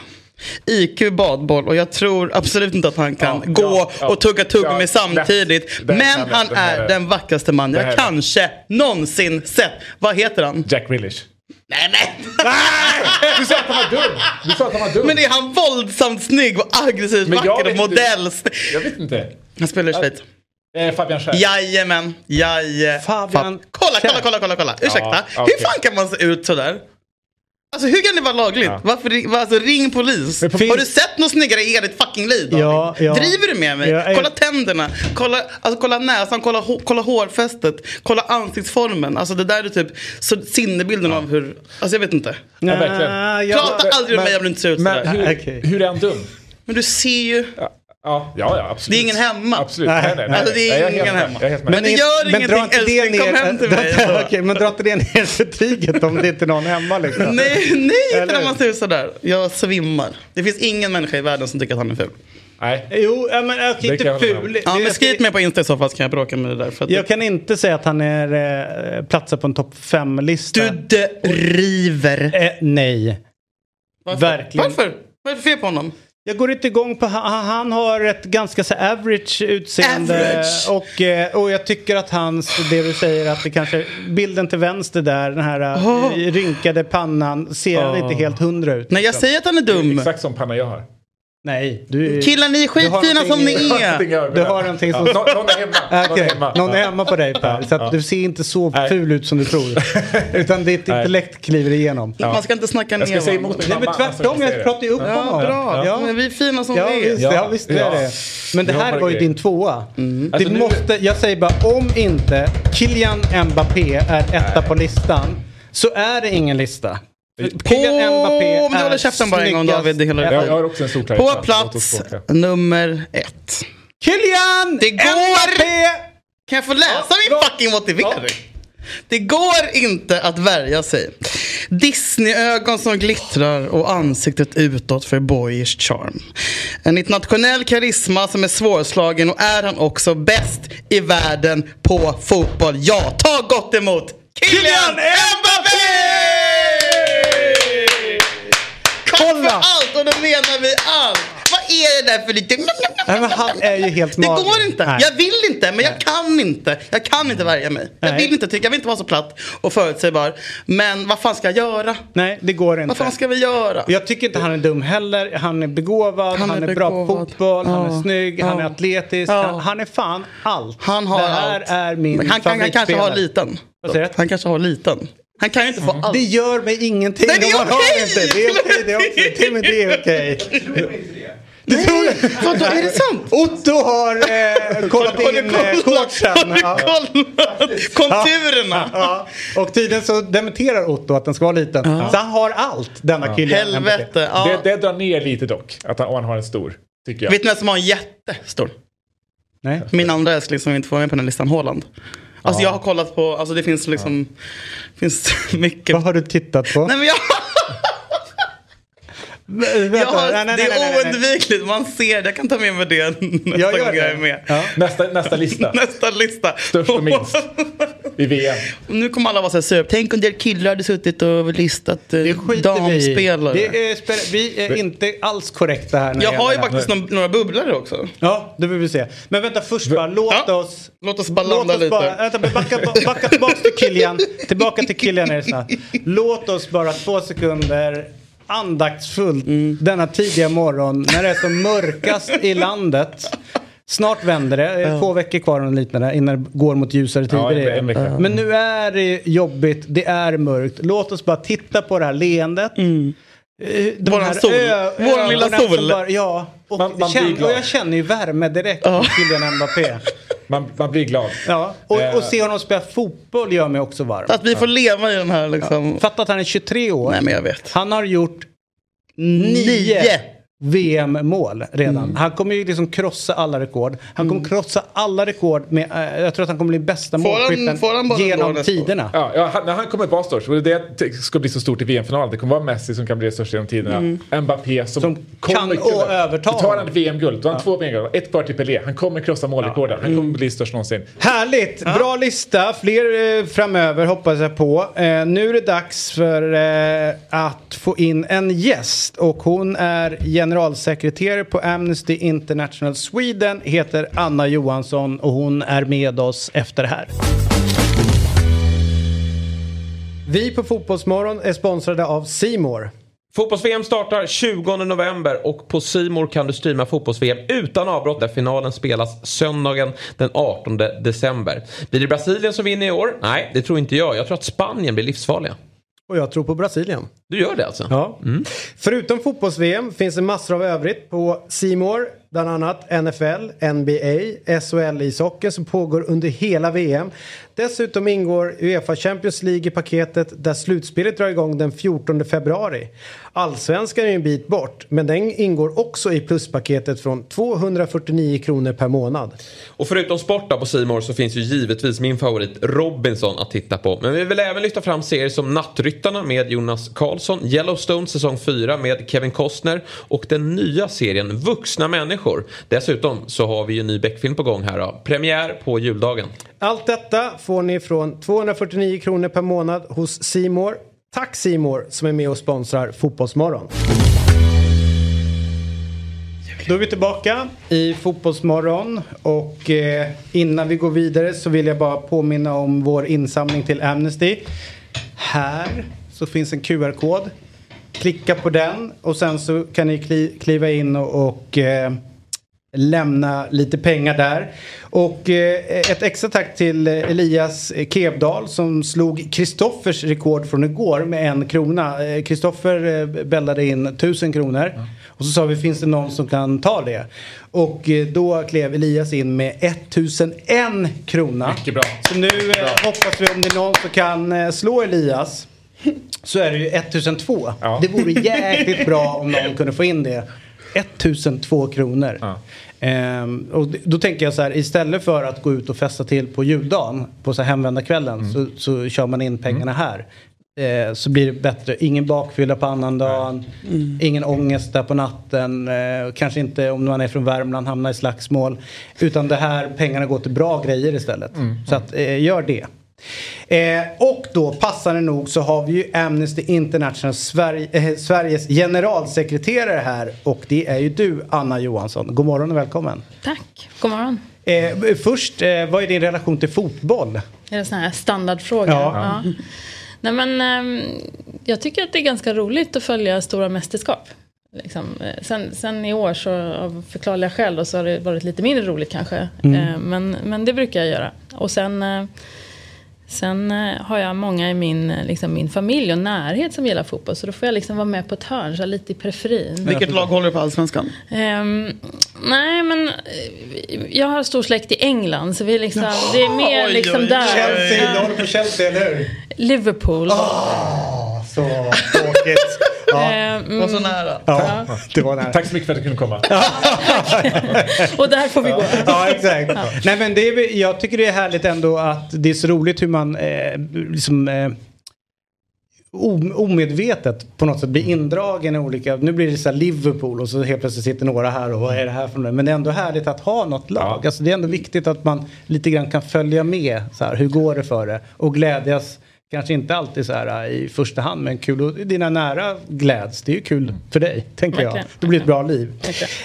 IQ badboll och jag tror absolut inte att han kan Ja, gå ja, ja. och tugga tuggummi Ja, samtidigt. Det här Men han det här är den vackraste man Det jag kanske någonsin sett. Vad heter han? Jack Grealish. Nej men! Du sa att han var dum! Du sa att han var dum! Men är han våldsamt snygg och aggressivt vacker och modell? Jag vet inte. Han spelar i Schweiz. Eh, Fabian Schär. Jajamän, jaje. Fabian Fa- kolla, kolla, kolla, kolla, kolla. Ursäkta. Ja, okej. Hur fan kan man se ut sådär? Alltså hur kan det vara lagligt? Ja. Varför alltså, ring polis? Har du sett något snyggare i hela ditt fucking liv? Ja, ja. Driver du med mig? Ja, jag- Kolla tänderna, kolla, alltså, kolla näsan, kolla, kolla hårfästet, kolla ansiktsformen. Alltså det där är typ så sinnebilden av hur, alltså jag vet inte. Nej, jag- Prata aldrig med mig om du inte ser ut Men sådär. hur, Okej. hur är han dum? Men du ser ju. Ja, ja, ja absolut. Det är ingen hemma. Absolut. Nej. Nej, nej, nej. Alltså, det är Nej, ingen hemma. Med. Men det gör ingenting, dra inte det älskling, kom ner- hem till mig, dra-. Okej, men dra inte det ner betyget om det inte är någon hemma liksom. Nej, nej inte när man ser ut sådär. Jag svimmar. Det finns ingen människa i världen som tycker att han är ful. Nej. Jo, men okej, Det inte jag ful. Ja, men skriv mig på Insta i så fall så kan jag bråka med det där. För att Jag kan inte säga att han är eh, platsar på en topp 5-lista. Du driver. Eh, nej. Varför? verkligen. Varför? Vad är det för fel på honom? Jag går inte igång på han, han har ett ganska så average utseende. Average. Och, eh, och jag tycker att hans, det du säger att det kanske, bilden till vänster där, den här eh, Oh. rynkade pannan, ser Oh. inte helt hundra ut. Nej, jag säger att han är dum. Exakt som panna jag har. Nej, du... Killar, ni är skitfina som ni är. Du har någonting som... Ja, nå- någon är hemma. Ah, Någon är hemma. någon är hemma på dig Per. Så att du ser inte så Nej. ful ut som du tror. Utan ditt Nej. intellekt kliver igenom. Man ska inte snacka ner Jag ska min Nej men mamma. tvärtom, alltså, jag pratar ju upp Ja, honom. bra. Ja. Men vi är fina som Ja vi är. visst, Ja. ja, visst är Ja. det. Men det här var ju din tvåa. Det Alltså, nu- måste, jag säger bara om inte Kylian Mbappé är etta på listan så är det ingen lista. Kylian Mbappé På... Men du håller käften bara en gång snyggast. David. Det hela Jag, jag har också en stor. På plats nummer ett. Kylian Det går! Mbappé! Kan jag få läsa min fucking motivering? Det går inte att värja sig. Disney-ögon som glittrar och ansiktet utåt för boyish charm. En internationell karisma som är svårslagen och är han också bäst i världen på fotboll. Ja, ta gott emot Kylian Mbappé! Tack Kolla! För allt och då menar vi allt. Vad är det där för lite... Nej, men han är ju helt Det magisk. går inte. Nej. Jag vill inte, men jag kan inte. Jag kan inte värja mig. Jag Nej. vill inte tycka, jag vill inte vara så platt och förutsägbar. Men vad fan ska jag göra? Nej, det går inte. Vad fan ska vi göra? Jag tycker inte han är dum heller. Han är begåvad, han, är bra på begåvad. fotboll, han är snygg, han är Ja. atletisk. Ja. Han, han är fan allt. Han har det här allt. är min Men han, kan, han kanske har liten. Vad säger du? Han kanske har liten. Han kan ju inte få allt. Det gör mig ingenting Nej, det är okej! inte. Det är okej det också. Till och med det är okej. Du tror det? Vadå, är det sant? Otto har eh, kollat in eh, coachen. Har du Ja. konturerna? Ja. Och tydligen så dementerar Otto att den ska vara liten. Så han har allt, denna kille. Helvete. Ja. Det, det drar ner lite dock, att han, han har en stor. Tycker jag. Vet ni vem som har en jättestor? Nej. Min andra älskling som inte får med på den här listan, Haaland. Alltså jag har kollat på, alltså det finns liksom, finns mycket. Vad har du tittat på? Nej men jag, har, nej, nej, det är nej. oundvikligt, man ser. Jag kan ta med mig det nästa Jag gång jag är med. Ja. Nästa, nästa lista. Nästa lista. Störst och minst. I VM. Nu kommer alla vara så här sur. Tänk om det killar hade suttit och listat eh, skiter vi damspelare. Det är, spel- vi är inte alls korrekta här. Jag har ju faktiskt några, några bubblare också. Ja, det vill vi se. Men vänta först bara, låt Ja. oss... Låt oss bara Låt landa oss lite. bara, vänta, backa, backa tillbaka till Kilian. Tillbaka till Kilian är det snabbt. Låt oss bara två sekunder andaktsfullt Mm. denna tidiga morgon när det är som mörkast i landet. Snart vänder det, är två veckor kvar och liknande innan det går mot ljusare tider Ja. Men nu är det jobbigt, det är mörkt. Låt oss bara titta på det här leendet. Eh, de Mm. Våran här sol. ö- Våran lilla sol. Bara, ja, och, Man- man blir känn, glad. och jag känner ju värme direkt ja. Kylian Mbappé. Man, man blir glad. Ja, och, Eh. och se honom spela fotboll gör mig också varm. Att vi får leva i den här liksom... Fatta att han är 23 år. Nej men jag vet. Han har gjort nio Nio. VM-mål redan. Mm. Han kommer ju liksom krossa alla rekord. Han kommer krossa alla rekord med, eh, jag tror att han kommer bli bästa målskytten genom tiderna. Ja, ja, han, när han kommer vara störst, och det det ska bli så stort i VM-finalen. Det kommer vara Messi som kan bli det största genom tiderna. Mbappé som, Som kan å- överta Tar han ett VM-guld, då har han två VM-guld. Ett kvar till Pelé. Han kommer krossa målrekorden. Han kommer bli störst någonsin. Härligt! Bra lista. Fler eh, framöver hoppas jag på. Eh, nu är det dags för eh, att få in en gäst. Och hon är generalsekreterare på Amnesty International Sweden. Heter Anna Johansson och hon är med oss efter det här. Vi på Fotbollsmorgon är sponsrade av Simor. Fotbolls-VM startar 20 november och på Simor kan du streama fotbolls-VM utan avbrott där finalen spelas söndagen den 18 december. Blir det Brasilien som vinner i år? Nej, det tror inte jag. Jag tror att Spanien blir livsfarliga. Och jag tror på Brasilien. Du gör det alltså? Ja. Förutom fotbolls-VM finns det massor av övrigt på Simor. Bland annat NFL, NBA, SHL-ishockey som pågår under hela VM. Dessutom ingår Uefa Champions League i paketet där slutspelet drar igång den 14 februari. Allsvenskan är en bit bort men den ingår också i pluspaketet från 249 kronor per månad. Och förutom sport på Simor så finns ju givetvis min favorit Robinson att titta på. Men vi vill även lyfta fram serier som Nattryttarna med Jonas Karlsson, Yellowstone säsong 4 med Kevin Costner och den nya serien Vuxna människor. Dessutom så har vi ju en ny Beck-film på gång här då. Premiär på juldagen. Allt detta får ni från 249 kronor per månad hos Simor. Tack Simor som är med och sponsrar Fotbollsmorgon. Då är vi tillbaka i Fotbollsmorgon och eh, innan vi går vidare så vill jag bara påminna om vår insamling till Amnesty. Här så finns en QR-kod. Klicka på den och sen så kan ni kliva in och, och eh, lämna lite pengar där. Och eh, ett extra tack till eh, Elias Kevdal som slog Kristoffers rekord från igår med en krona. Eh, Kristoffer eh, bällade in tusen kronor. Och så sa vi, finns det någon som kan ta det? Och eh, då klev Elias in med 1001 krona. Mycket bra. Så nu eh, hoppas vi om det är någon som kan slå Elias. så är det ju 1002. Det vore jäkligt bra om någon kunde få in det. 1002 kronor. Ehm, och då tänker jag så här, istället för att gå ut och festa till på juldagen, på så här hemvändarkvällen, så, så kör man in pengarna här. Eh, så blir det bättre. Ingen bakfylla på annandagen, ingen ångest där på natten. Eh, kanske inte om man är från Värmland hamnar i slagsmål. Utan det här pengarna går till bra grejer istället. Så att, eh, gör det. Eh, och då passande nog så har vi ju Amnesty International Sverige, eh, Sveriges generalsekreterare här och det är ju du Anna Johansson. God morgon och välkommen. Tack, god morgon. Eh, först, eh, vad är din relation till fotboll? Är det sån här standardfråga? Ja. Nej, men, ehm, jag tycker att det är ganska roligt att följa stora mästerskap. Liksom. eh, Sen, sen i år, så, av förklarliga skäl, då, så har det varit lite mindre roligt kanske. Mm. Eh, Men, men det brukar jag göra. Och sen, sen eh, har jag många i min, eh, liksom, min familj och närhet som gillar fotboll. Så då får jag liksom vara med på ett hörn, så lite i periferin. Vilket lag håller du på Allsvenskan? Ehm, nej, men eh, jag har stor släkt i England, så vi liksom, det är mer Oj, liksom oj, där. Chelsea, du Ja. håller på Chelsea, eller hur? Liverpool. Så tråkigt. Ehm, var så nära. Ja, det var nära. Tack så mycket för att du kunde komma. Och där får vi gå. Ja, exakt. Nej, men det är, jag tycker det är härligt ändå att det är så roligt hur man eh, liksom, eh, omedvetet på något sätt blir indragen i olika, nu blir det så här Liverpool och så helt plötsligt sitter några här och vad är det här för något? Men det är ändå härligt att ha något lag. Alltså, det är ändå viktigt att man lite grann kan följa med, så här, hur går det för det? Och glädjas, kanske inte alltid så här i första hand, men kul och dina nära gläds, det är ju kul för dig, tänker jag. Det blir ett bra liv.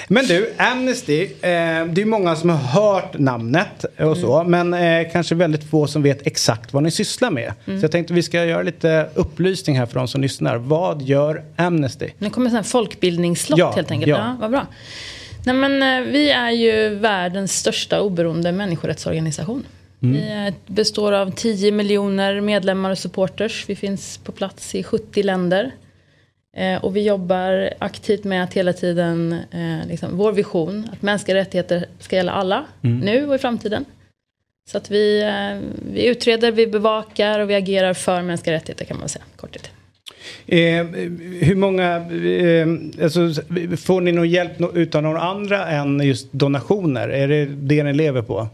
Men du, Amnesty, eh, det är många som har hört namnet och så, men eh, kanske väldigt få som vet exakt vad ni sysslar med. Mm. Så jag tänkte vi ska göra lite upplysning här för de som lyssnar. Vad gör Amnesty? Nu kommer en folkbildningsslott Ja, helt enkelt. ja. Ja. vad bra. Nej, men, eh, vi är ju världens största oberoende människorättsorganisation. Mm. Vi eh, består av 10 miljoner medlemmar och supporters. Vi finns på plats i 70 länder. Eh, och vi jobbar aktivt med att hela tiden, eh, liksom, vår vision, att mänskliga rättigheter ska gälla alla, Mm. nu och i framtiden. Så att vi, vi utreder, vi bevakar och vi agerar för mänskliga rättigheter kan man säga, korthet. Eh, hur många, eh, alltså, får ni någon hjälp utan några andra än just donationer? Är det det ni lever på?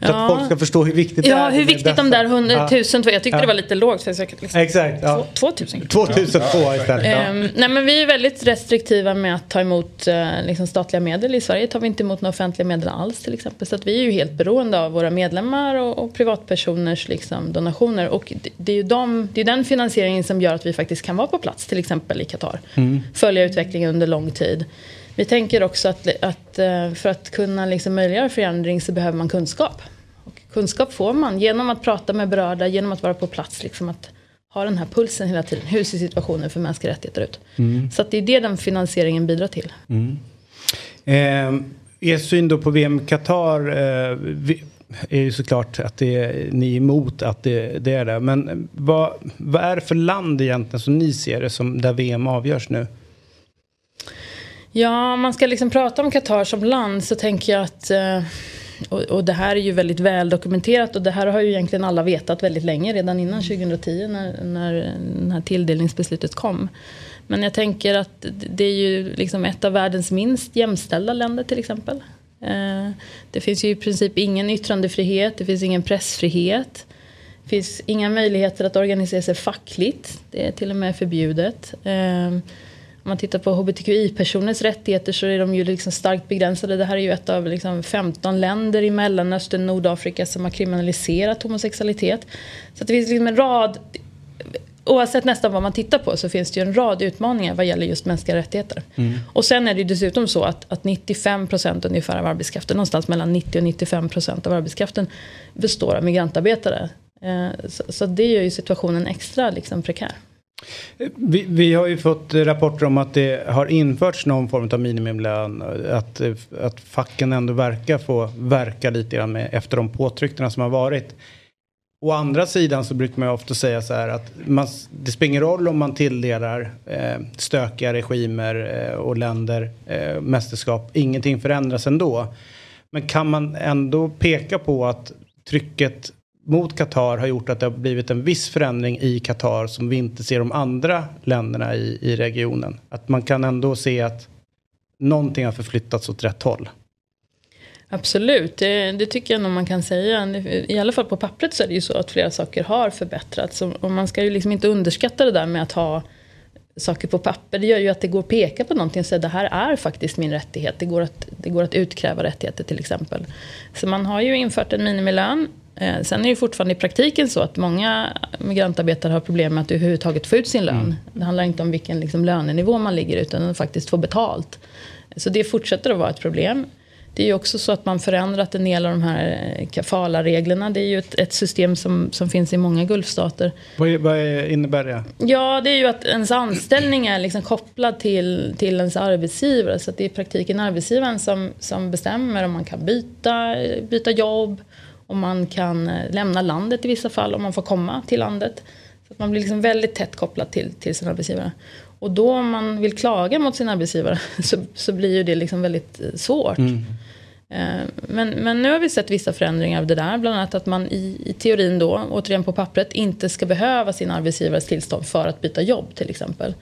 Så Ja. att folk ska förstå hur viktigt det är. Ja, hur viktigt de där hundratusen, jag tyckte Ja. det var lite lågt. Så jag säkert liksom, Exakt. Ja. Två- 2000. 2002 istället. Ja. Ehm, nej men vi är väldigt restriktiva med att ta emot eh, liksom statliga medel. I Sverige tar vi inte emot några offentliga medel alls till exempel. Så att vi är ju helt beroende av våra medlemmar och, och privatpersoners liksom, donationer. Och det, det är ju de, det är den finansieringen som gör att vi faktiskt kan vara på plats till exempel i Qatar. Mm. Följa utvecklingen under lång tid. Vi tänker också att, att eh, för att kunna liksom möjliggöra förändring så behöver man kunskap. Och kunskap får man genom att prata med berörda, genom att vara på plats. Liksom att ha den här pulsen hela tiden. Hur ser situationen för mänskliga rättigheter ut? Mm. Så det är det den finansieringen bidrar till. Mm. Eh, er syn då på VM Qatar eh, är ju såklart att det är, ni är emot att det, det är det. Men vad, vad är det för land egentligen som ni ser det som där VM avgörs nu? Ja, om man ska liksom prata om Qatar som land så tänker jag att eh, och, och det här är ju väldigt väl dokumenterat och det här har ju egentligen alla vetat väldigt länge, redan innan 2010 när, när det här tilldelningsbeslutet kom. Men jag tänker att det är ju liksom ett av världens minst jämställda länder till exempel. Eh, det finns ju i princip ingen yttrandefrihet, det finns ingen pressfrihet. Det finns inga möjligheter att organisera sig fackligt, det är till och med förbjudet. Eh, om man tittar på hbtqi-personers rättigheter så är de ju liksom starkt begränsade. Det här är ju ett av liksom 15 länder i Mellanöstern, Nordafrika som har kriminaliserat homosexualitet. Så det finns liksom en rad, oavsett nästan vad man tittar på så finns det ju en rad utmaningar vad gäller just mänskliga rättigheter. Och sen är det ju dessutom så att, att 95% ungefär av arbetskraften, någonstans mellan 90 och 95% av arbetskraften består av migrantarbetare. Eh, Så, så det gör ju situationen extra liksom prekär. Vi, vi har ju fått rapporter om att det har införts någon form av minimilön. Att, att facken ändå verkar få verka lite grann med, efter de påtryckningar som har varit. Å andra sidan så brukar man ju ofta säga så här att man, det spelar ingen roll om man tilldelar eh, stökiga regimer eh, och länder eh, mästerskap. Ingenting förändras ändå. Men kan man ändå peka på att trycket mot Qatar har gjort att det har blivit en viss förändring i Qatar som vi inte ser de andra länderna i, i regionen. Att man kan ändå se att någonting har förflyttats åt rätt håll. Absolut, det, det tycker jag nog man kan säga. I alla fall på pappret så är det ju så att flera saker har förbättrats. Och man ska ju liksom inte underskatta det där med att ha saker på papper. Det gör ju att det går att peka på någonting och säga det här är faktiskt min rättighet. Det går att, det går att utkräva rättigheter till exempel. Så man har ju infört en minimilön. Eh, sen är det fortfarande i praktiken så att många migrantarbetare har problem med att överhuvudtaget få ut sin lön. Mm. Det handlar inte om vilken liksom, lönenivå man ligger utan att faktiskt få betalt. Så det fortsätter att vara ett problem. Det är ju också så att man förändrat en del av de här eh, kafala-reglerna. Det är ju ett, ett system som, som finns i många Gulfstater. Vad, är- vad är- innebär det? Ja, det är ju att ens anställning är liksom kopplad till, till ens arbetsgivare. Så det är i praktiken arbetsgivaren som, som bestämmer om man kan byta, byta jobb. Om man kan eh, lämna landet i vissa fall, om man får komma till landet. Så att man blir liksom väldigt tätt kopplad till, till sin arbetsgivare. Och då om man vill klaga mot sin arbetsgivare så, så blir ju det liksom väldigt eh, svårt. Eh, Men, men nu har vi sett vissa förändringar av det där. Bland annat att man i, i teorin då, återigen på pappret, inte ska behöva sin arbetsgivares tillstånd för att byta jobb till exempel.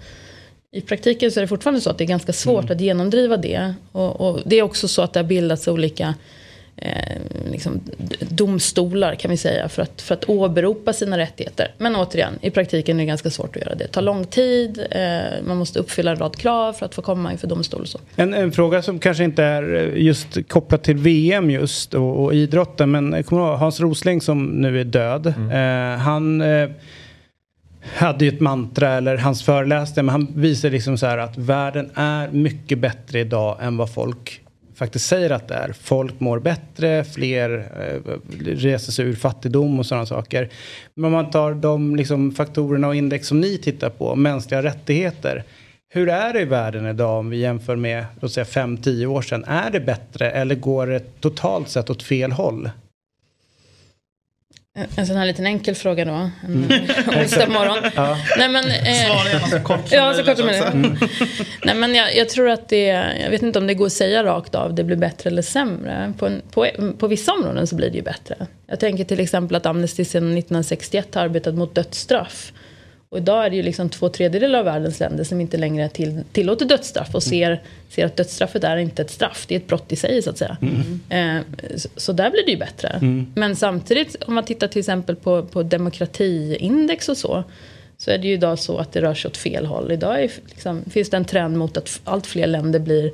I praktiken så är det fortfarande så att det är ganska svårt att genomdriva det. Och, och det är också så att det har bildats olika eh, liksom, domstolar kan vi säga för att, för att åberopa sina rättigheter. Men återigen, i praktiken är det ganska svårt att göra det. Det tar lång tid, eh, man måste uppfylla en rad krav för att få komma inför domstol och så. En, en fråga som kanske inte är eh, just kopplat till VM just och, och idrotten. Men kommer ihåg Hans Rosling som nu är död. Eh, han eh, hade ju ett mantra eller hans föreläsning. Men han visar liksom så här att världen är mycket bättre idag än vad folk faktiskt säger att det är. Folk mår bättre, fler eh, reser sig ur fattigdom och sådana saker. Men om man tar de liksom, faktorerna och index som ni tittar på, mänskliga rättigheter. Hur är det i världen idag om vi jämför med låt säga 5-10 år sedan? Är det bättre eller går det totalt sett åt fel håll? En, sån här liten enkel fråga då. En onsdag morgon. Ja. Nej, men, eh, Svara gärna så kort som Ja, så kort som möjligt. Mm. Nej, men jag, jag tror att det, jag vet inte om det går att säga rakt av, det blir bättre eller sämre. På, en, på, på vissa områden så blir det ju bättre. Jag tänker till exempel att Amnesty sedan 1961 har arbetat mot dödsstraff. Och idag är det ju liksom två tredjedelar av världens länder som inte längre till, tillåter dödsstraff och ser, ser att dödsstraffet är inte ett straff, det är ett brott i sig så att säga. Eh, så, så där blir det ju bättre. Mm. Men samtidigt om man tittar till exempel på, på demokratiindex och så. Så är det ju idag så att det rör sig åt fel håll. Idag är, liksom, finns det en trend mot att allt fler länder blir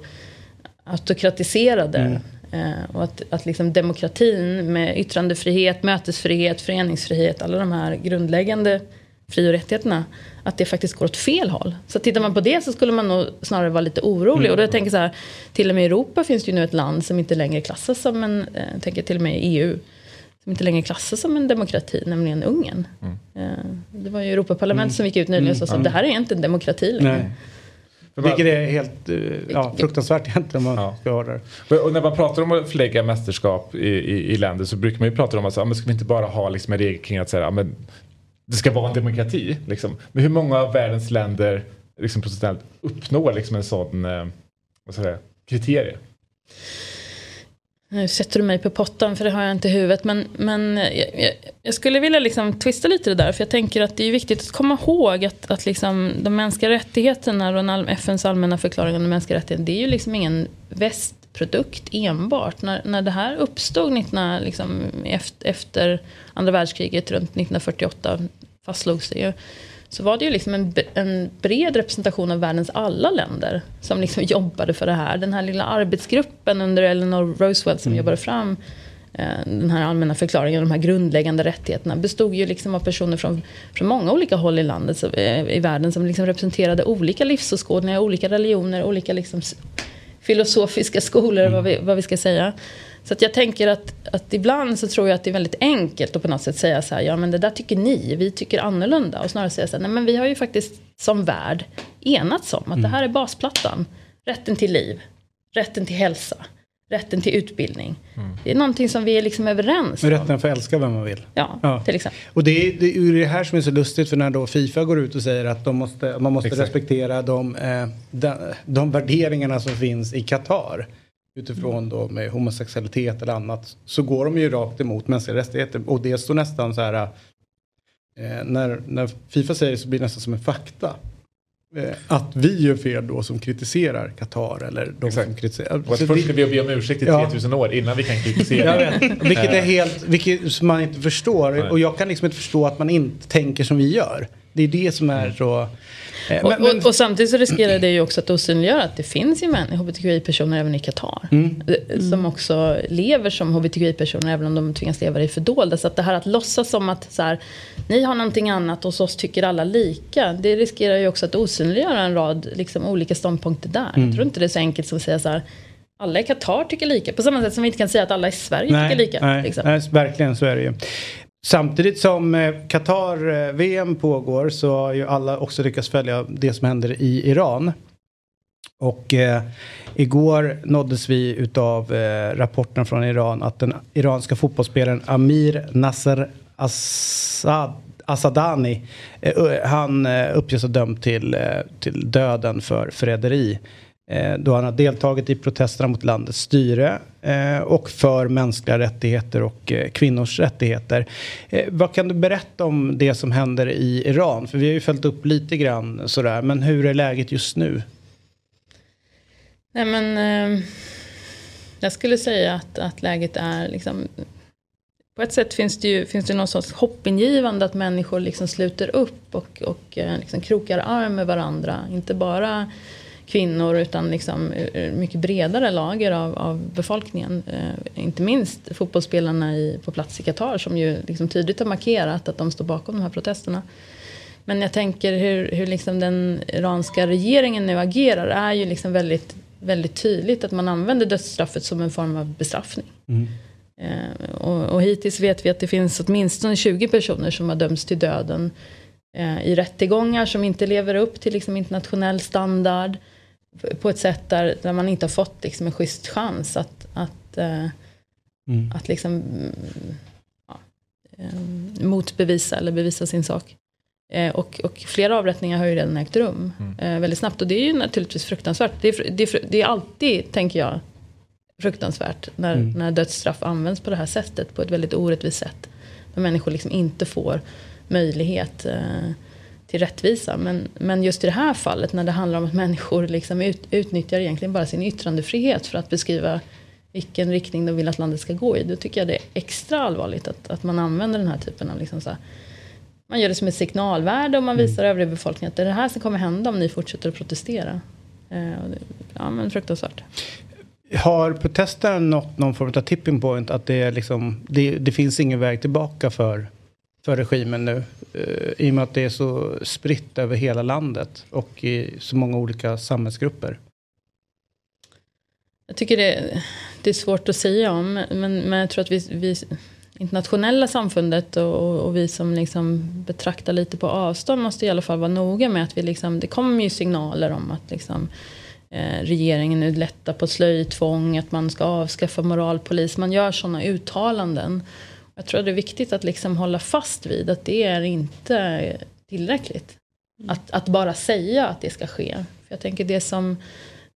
autokratiserade. Eh, och att, att liksom demokratin med yttrandefrihet, mötesfrihet, föreningsfrihet, alla de här grundläggande fri och rättigheterna, att det faktiskt går åt fel håll. Så tittar man på det så skulle man nog snarare vara lite orolig. Och då tänker så här, till och med i Europa finns det ju nu ett land som inte längre klassas som en, eh, jag tänker till och med i EU, som inte längre klassas som en demokrati, nämligen Ungern. Eh, det var ju Europaparlamentet som gick ut nyligen och sa att det här är inte en demokrati längre. Nej. Vilket är helt eh, ja, fruktansvärt egentligen om man ska ha det. Och när man pratar om att förlägga mästerskap i, i, i länder så brukar man ju prata om att så, ja, men ska vi inte bara ha liksom en regel kring att säga, ja, men det ska vara en demokrati. Liksom. Men hur många av världens länder liksom, procentuellt uppnår liksom, en sån eh, vad ska jag säga, kriterie? Nu sätter du mig på pottan för det har jag inte i huvudet. Men, men jag, jag, jag skulle vilja liksom twista lite det där. För jag tänker att det är viktigt att komma ihåg att, att liksom de mänskliga rättigheterna och all, FNs allmänna förklaring om de mänskliga rättigheterna. Det är ju liksom ingen västprodukt enbart. När, när det här uppstod 19, liksom, efter, efter andra världskriget runt 1948 fastslogs det ju. Så var det ju liksom en, en bred representation av världens alla länder som liksom jobbade för det här. Den här lilla arbetsgruppen under Eleanor Roosevelt som jobbade fram eh, den här allmänna förklaringen, de här grundläggande rättigheterna, bestod ju liksom av personer från, från många olika håll i landet, så, eh, i världen, som liksom representerade olika livsåskådningar, olika religioner, olika liksom filosofiska skolor, vad, vi, vad vi ska säga. Så att jag tänker att, att ibland så tror jag att det är väldigt enkelt att på något sätt säga så här, ja men det där tycker ni, vi tycker annorlunda. Och snarare säga så här, nej men vi har ju faktiskt som värld enats om att det här är basplattan. Rätten till liv, rätten till hälsa, rätten till utbildning. Det är någonting som vi är liksom överens om. rätten att få älska vem man vill. Ja, till exempel. Och det är, det är ju det här som är så lustigt för när då Fifa går ut och säger att de måste, man måste Exakt. respektera de, eh, de, de värderingarna som finns i Qatar. Utifrån då med homosexualitet eller annat så går de ju rakt emot mänskliga rättigheter och det står nästan så här eh, när, när Fifa säger så blir det nästan som en fakta. Eh, att vi gör fel då som kritiserar Qatar eller de som kritiserar. Och att först ska vi be om ursäkt i Ja. 3000 år innan vi kan kritisera. Vet, vilket är Eh, helt, vilket som man inte förstår. Nej. Och jag kan liksom inte förstå att man inte tänker som vi gör. Det är det som är så... eh, Och, men- men- och, och samtidigt så riskerar det ju också att osynliggöra att det finns ju män, hbtqi-personer även i Qatar. Mm. eh, Som också lever som hbtqi-personer även om de tvingas leva i fördolda. Så att det här att låtsas som att så här, ni har någonting annat och hos oss tycker alla lika. Det riskerar ju också att osynliggöra en rad liksom, olika ståndpunkter där. Mm. Jag tror inte det är så enkelt som att säga så här. Alla i Qatar tycker lika. På samma sätt som vi inte kan säga att alla i Sverige tycker lika. Nej, liksom. nej, verkligen så är det ju. Samtidigt som eh, Qatar-VM pågår så har ju alla också lyckats följa det som händer i Iran. Och eh, igår nåddes vi utav eh, rapporten från Iran att den iranska fotbollsspelaren Amir Nasser Assad Assadani, eh, han eh, uppges ha dömt till, eh, till döden för förräderi. Eh, då han har deltagit i protesterna mot landets styre eh, och för mänskliga rättigheter och eh, kvinnors rättigheter. Vad kan du berätta om det som händer i Iran? För vi har ju följt upp lite grann sådär, men hur är läget just nu? Nej men jag skulle säga att, att läget är liksom på ett sätt finns det ju finns det någon sorts hoppingivande att människor liksom sluter upp och, och liksom krokar arm med varandra. Inte bara kvinnor utan liksom ur- ur mycket bredare lager av, av befolkningen. Eh, inte minst fotbollsspelarna i, på plats i Qatar som ju liksom tydligt har markerat att de står bakom de här protesterna. Men jag tänker hur, hur liksom den iranska regeringen nu agerar är ju liksom väldigt, väldigt tydligt att man använder dödsstraffet som en form av bestraffning. Eh, och, och hittills vet vi att det finns åtminstone 20 personer som har dömts till döden eh, i rättegångar som inte lever upp till liksom, internationell standard på ett sätt där, där man inte har fått liksom, en schysst chans att, att, eh, att liksom, mm, ja, eh, motbevisa eller bevisa sin sak. Eh, och, och flera avrättningar har ju redan ägt rum eh, väldigt snabbt. Och det är ju naturligtvis fruktansvärt. Det är, det är, det är alltid, tänker jag, fruktansvärt när, Mm. när dödsstraff används på det här sättet. På ett väldigt orättvist sätt. När människor liksom inte får möjlighet eh, till rättvisa. Men, men just i det här fallet när det handlar om att människor liksom ut, utnyttjar egentligen bara sin yttrandefrihet för att beskriva vilken riktning de vill att landet ska gå i. Då tycker jag det är extra allvarligt att, att man använder den här typen av liksom så här, man gör det som ett signalvärde och man visar övriga befolkningen att det är det här som kommer hända om ni fortsätter att protestera. Eh, ja men fruktansvärt. Har protesterna nått någon form av tipping point? Att det, är liksom, det, det finns ingen väg tillbaka för, för regimen nu? Eh, I och med att det är så spritt över hela landet och i så många olika samhällsgrupper. Jag tycker det, det är svårt att säga om. Men, men jag tror att vi, vi internationella samfundet och, och, och vi som liksom betraktar lite på avstånd måste i alla fall vara noga med att vi liksom, det kommer ju signaler om att liksom, eh, regeringen nu lättar på slöjtvång, att man ska avskaffa moralpolis. Man gör sådana uttalanden. Jag tror att det är viktigt att liksom hålla fast vid att det är inte tillräckligt. Att, att bara säga att det ska ske. För jag tänker det som,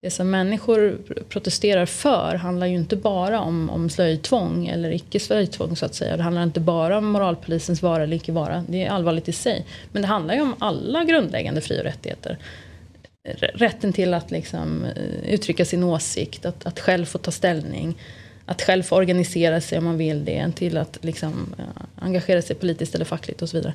det som människor protesterar för handlar ju inte bara om, om slöjtvång eller icke slöjtvång så att säga. Det handlar inte bara om moralpolisens vara eller icke vara. Det är allvarligt i sig. Men det handlar ju om alla grundläggande fri och rättigheter. Rätten till att liksom, eh, uttrycka sin åsikt, att, att själv få ta ställning. Att själv få organisera sig om man vill det. Till att liksom, eh, engagera sig politiskt eller fackligt och så vidare.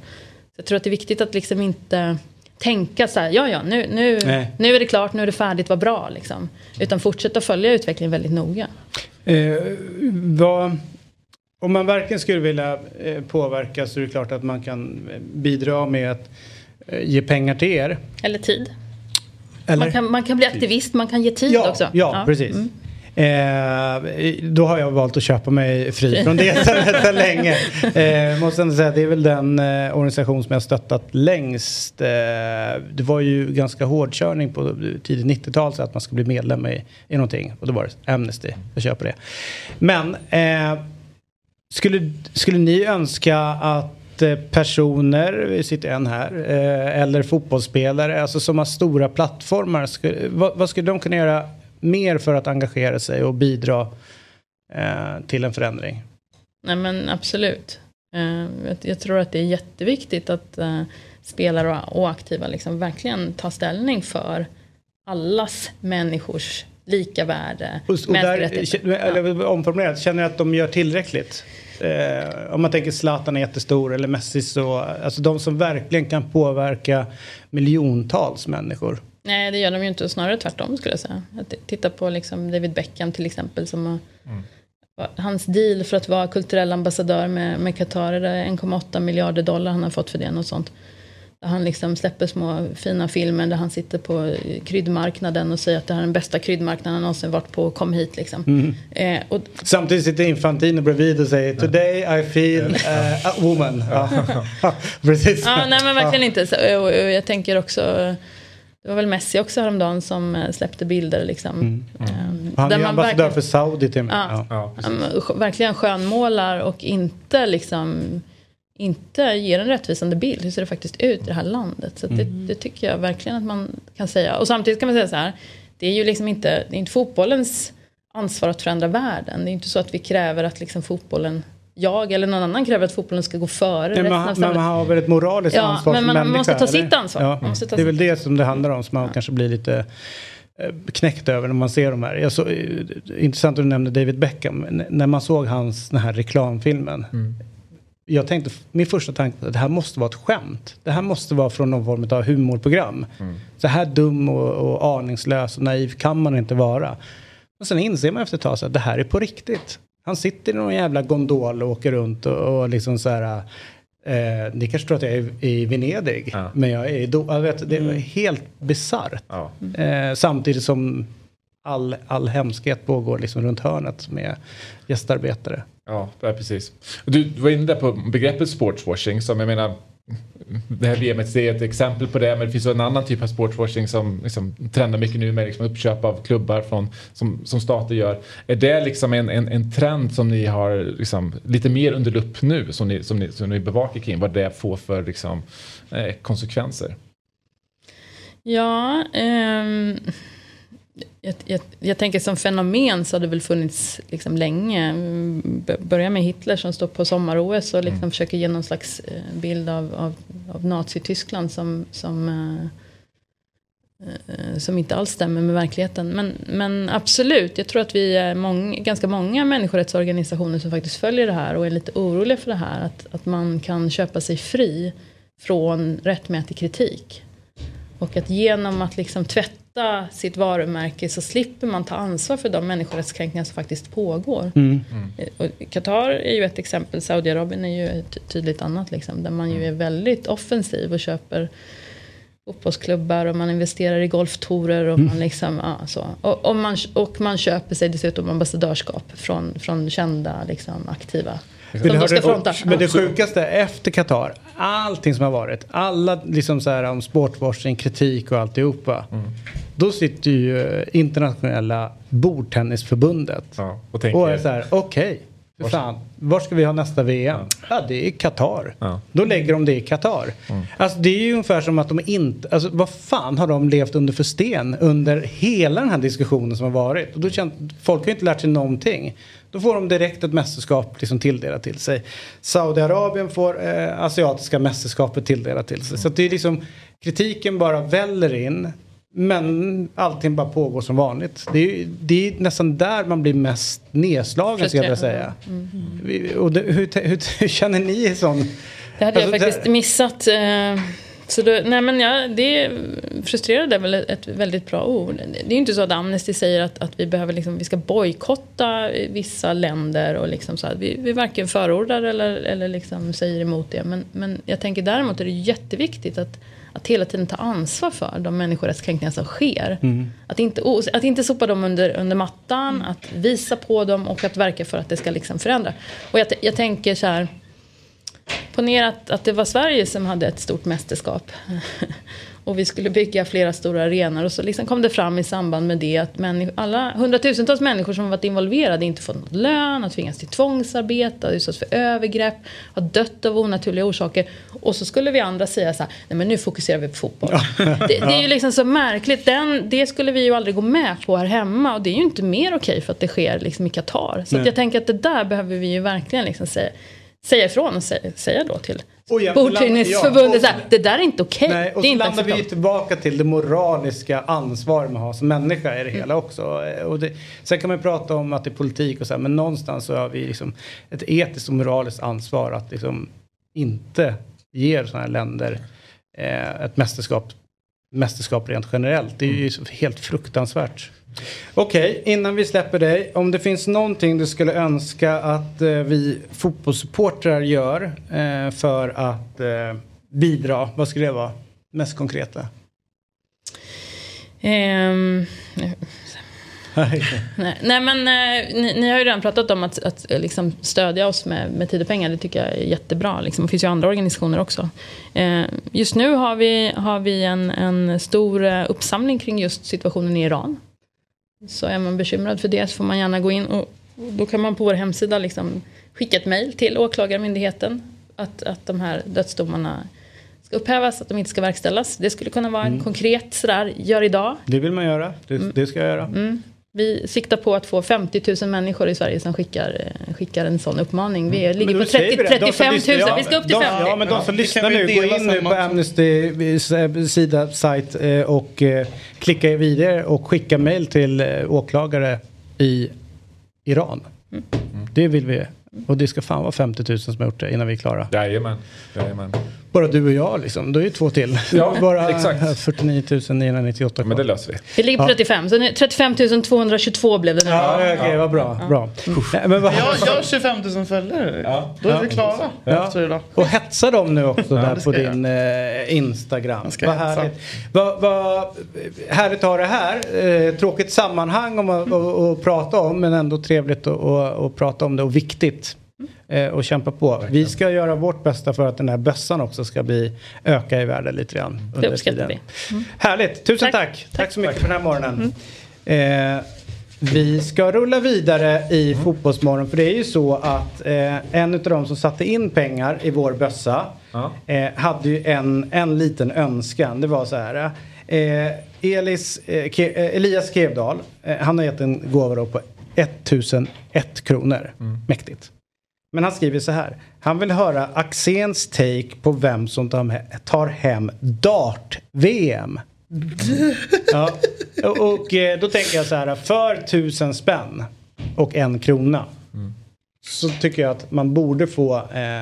Så jag tror att det är viktigt att liksom inte tänka så här, ja ja, nu, nu, Nej. nu är det klart, nu är det färdigt, vad bra liksom. Utan fortsätta följa utvecklingen väldigt noga. Eh, vad, om man verkligen skulle vilja eh, påverka så är det klart att man kan eh, bidra med att eh, ge pengar till er. Eller tid. Eller? Man, kan, man kan bli aktivist, man kan ge tid ja, också. Ja, precis. Mm. Eh, då har jag valt att köpa mig fri från det sedan länge. Eh, måste ändå säga att det är väl den eh, organisation som jag stöttat längst. Eh, det var ju ganska hårdkörning på tidigt 90-tal så att man skulle bli medlem i, i någonting. Och då var det Amnesty. Jag köper det. Men eh, skulle, skulle ni önska att eh, personer, vi sitter en här, eh, eller fotbollsspelare, alltså som har stora plattformar, skulle, vad, vad skulle de kunna göra mer för att engagera sig och bidra eh, till en förändring. Nej men absolut. Eh, jag, tror att det är jätteviktigt att eh, spelare och, aktiva liksom verkligen tar ställning för allas människors lika värde, Och, och där, eller omformulerat, känner jag att de gör tillräckligt? Eh, om man tänker Zlatan är jättestor eller Messi så, alltså de som verkligen kan påverka miljontals människor. Nej, det gör de ju inte. Snarare tvärtom skulle jag säga. Titta på liksom David Beckham till exempel. Som har, Hans deal för att vara kulturell ambassadör med, med Qatar. är det 1,8 miljarder dollar han har fått för det. Något sånt. Där han liksom släpper små fina filmer där han sitter på kryddmarknaden och säger att det här är den bästa kryddmarknaden han någonsin varit på. Kom hit liksom. Mm. Eh, och, Samtidigt sitter Infantino bredvid och säger Today I feel eh, a woman. Precis. Ja, nej men verkligen inte. Så, och, och jag tänker också, det var väl Messi också häromdagen som eh, släppte bilder liksom. Mm. Ehm, Han är man ambassadör verkligen- för Saudi till. Ja. Ja. sk- verkligen skönmålar och inte liksom inte ger en rättvisande bild. Hur ser det faktiskt ut i det här landet? Så att det, Mm. det tycker jag verkligen att man kan säga. Och samtidigt kan man säga så här. Det är ju liksom inte, det är inte fotbollens ansvar att förändra världen. Det är inte så att vi kräver att liksom fotbollen jag eller någon annan kräver att fotbollen ska gå före Nej, man, men man har väl ett moraliskt Ja, ansvar men som man måste ta sitt ansvar. Ja. Man ta det är väl det som det handlar om, som man kanske blir lite eh, knäckt över när man ser de här. Jag så, eh, intressant att du nämnde David Beckham. N- när man såg hans den här reklamfilmen. Jag tänkte, min första tanke var att det här måste vara ett skämt. Det här måste vara från någon form av humorprogram. Så här dum och, och aningslös och naiv kan man inte vara. Och sen inser man efter ett tag så att det här är på riktigt. Han sitter i någon jävla gondol och åker runt och, och liksom så här. Eh, ni kanske tror att jag är i Venedig. Men jag är i Do- jag vet, Det är helt bisarrt. Eh, samtidigt som all, all hemskhet pågår liksom runt hörnet med gästarbetare. Ja, det är precis. Du, du var inne där på begreppet sportswashing som jag menar det här VMet är ett exempel på det men det finns en annan typ av sportswashing som liksom trendar mycket nu med liksom uppköp av klubbar från, som, som stater gör. Är det liksom en, en, en trend som ni har liksom lite mer under lupp nu som ni, som ni, som ni bevakar kring vad det får för liksom, eh, konsekvenser? Ja, ehm, jag, jag, jag tänker som fenomen så har det väl funnits liksom länge. Mm, Börja med Hitler som står på sommar-OS och liksom försöker ge någon slags eh, bild av, av, av Nazityskland som, som, eh, eh, som inte alls stämmer med verkligheten. Men, men absolut, jag tror att vi är många, ganska många människorättsorganisationer som faktiskt följer det här och är lite oroliga för det här. Att, att man kan köpa sig fri från rättmätig kritik. Och att genom att liksom tvätta sitt varumärke så slipper man ta ansvar för de människorättskränkningar som faktiskt pågår. Mm. Eh, Och Qatar är ju ett exempel, Saudiarabien är ju ett tydligt annat. Liksom, där man ju är väldigt offensiv och köper fotbollsklubbar och man investerar i golftourer och, man, liksom, ja, så. Och, och, man, och man köper sig dessutom ambassadörskap från, från kända liksom, aktiva. Som det, ska fronta. och, men det Ja. sjukaste efter Qatar, allting som har varit, alla liksom så här om sportwashing, kritik och alltihopa. Då sitter ju internationella bordtennisförbundet och, tänker- är så här, okej, fan, var ska vi ha nästa VM? Ja, det är Qatar. Då lägger de det i Qatar. Alltså det är ju ungefär som att de inte, alltså vad fan har de levt under för sten under hela den här diskussionen som har varit? Och då känns, folk har ju inte lärt sig någonting. Då får de direkt ett mästerskap liksom tilldelat till sig. Saudiarabien får eh, asiatiska mästerskapet tilldelat till sig. Så det är liksom, kritiken bara väller in. Men allting bara pågår som vanligt. Det är, ju- det är nästan där man blir mest nedslagen skulle jag vilja säga. Mm. Och det, hur, hur, hur känner ni sån... Det hade jag Alltså, faktiskt missat. eh, Så då, nej men ja, det frustrerade är väl ett väldigt bra ord. Det är ju inte så att Amnesty säger att, att vi, behöver liksom, vi ska bojkotta vissa länder och liksom så här. Vi, vi varken förordar eller, eller liksom säger emot det. Men, men jag tänker däremot är det jätteviktigt att, att hela tiden ta ansvar för de människorättskränkningar som sker. Att inte, att inte sopa dem under, under mattan, att visa på dem och att verka för att det ska liksom förändra. Och jag, jag tänker så här, Ponera att, att det var Sverige som hade ett stort mästerskap. Och vi skulle bygga flera stora arenor. Och så liksom kom det fram i samband med det att alla hundratusentals människor som varit involverade inte fått något lön, har tvingats till tvångsarbete, har utsatts för övergrepp, har dött av onaturliga orsaker. Och så skulle vi andra säga så här, nej men nu fokuserar vi på fotboll. Det, det är ju liksom så märkligt. Den, det skulle vi ju aldrig gå med på här hemma. Och det är ju inte mer okej för att det sker liksom i Qatar. Så jag tänker att det där behöver vi ju verkligen liksom säga, säga ifrån och säga, säga då till Bordtennisförbundet. ja, det där är inte okej. Nej, och det är så landar vi ju tillbaka till det moraliska ansvar man har som människa i det hela också. Och det, sen kan man prata om att det är politik och så här, men någonstans så har vi liksom ett etiskt och moraliskt ansvar att liksom inte ge sådana här länder eh, ett mästerskap, mästerskap rent generellt. Det är ju så helt fruktansvärt. Okej, innan vi släpper dig. Om det finns någonting du skulle önska att eh, vi fotbollssupportrar gör eh, för att eh, bidra, vad skulle det vara? Mest konkreta? Ehm, nej, nej men eh, ni, ni har ju redan pratat om att, att eh, liksom stödja oss med, med tid och pengar. Det tycker jag är jättebra. Liksom. Det finns ju andra organisationer också. Eh, just nu har vi, har vi en, en stor eh, uppsamling kring just situationen i Iran. Så är man bekymrad för det så får man gärna gå in och och då kan man på vår hemsida liksom skicka ett mejl till Åklagarmyndigheten att, att de här dödsdomarna ska upphävas, att de inte ska verkställas. Det skulle kunna vara en Mm. konkret sådär, gör idag. Det vill man göra. Det, det ska jag göra. Mm. Vi siktar på att få 50 000 människor i Sverige som skickar, eh, skickar en sån uppmaning. Vi ligger Mm. Men på då säger 30, vi det. De som 35 000. lyssnar- ja, vi ska upp till de, 50. Ja, men de som Det lyssnar nu, gå in nu på också. Amnestys eh, sida, sajt eh, och eh, klicka vidare och skicka mejl till eh, åklagare i Iran. Mm. Det vill vi. Och det ska fan vara 50 000 som har gjort det innan vi är klara. Jajamän. Jajamän. Bara du och jag liksom. Då är ju två till. Ja, Bara exakt. 49 998 Men det löser vi. Vi ligger på 35. Så nu, 35 222 blev det nu. Ja, okej, vad bra. bra. Nej, men vad, Jag, jag har 25 000 följare. Då är vi klara Ja. efter idag. Och hetsa dem nu också där det på din eh, Instagram. Vad härligt. Vad, vad härligt att ha det här. Eh, tråkigt sammanhang att, prata om men ändå trevligt att prata om det och viktigt. Eh, och kämpa på. Vi ska göra vårt bästa för att den här bössan också ska bli, öka i värde lite grann. under uppskattar tiden. vi. Mm. Härligt, tusen tack. Tack, så mycket för den här morgonen. Eh, vi ska rulla vidare i Fotbollsmorgon för det är ju så att eh, en av de som satte in pengar i vår bössa Ja. eh, hade ju en, en liten önskan. Det var så här. Eh, Elis, eh, Ke, eh, Elias Kevdal, eh, han har gett en gåva då på 1001 kronor. Mäktigt. Men han skriver så här. Han vill höra Axéns take på vem som tar he- tar hem dart-VM. ja. Och, eh, då tänker jag så här. För tusen spänn och en krona. Så tycker jag att man borde få eh,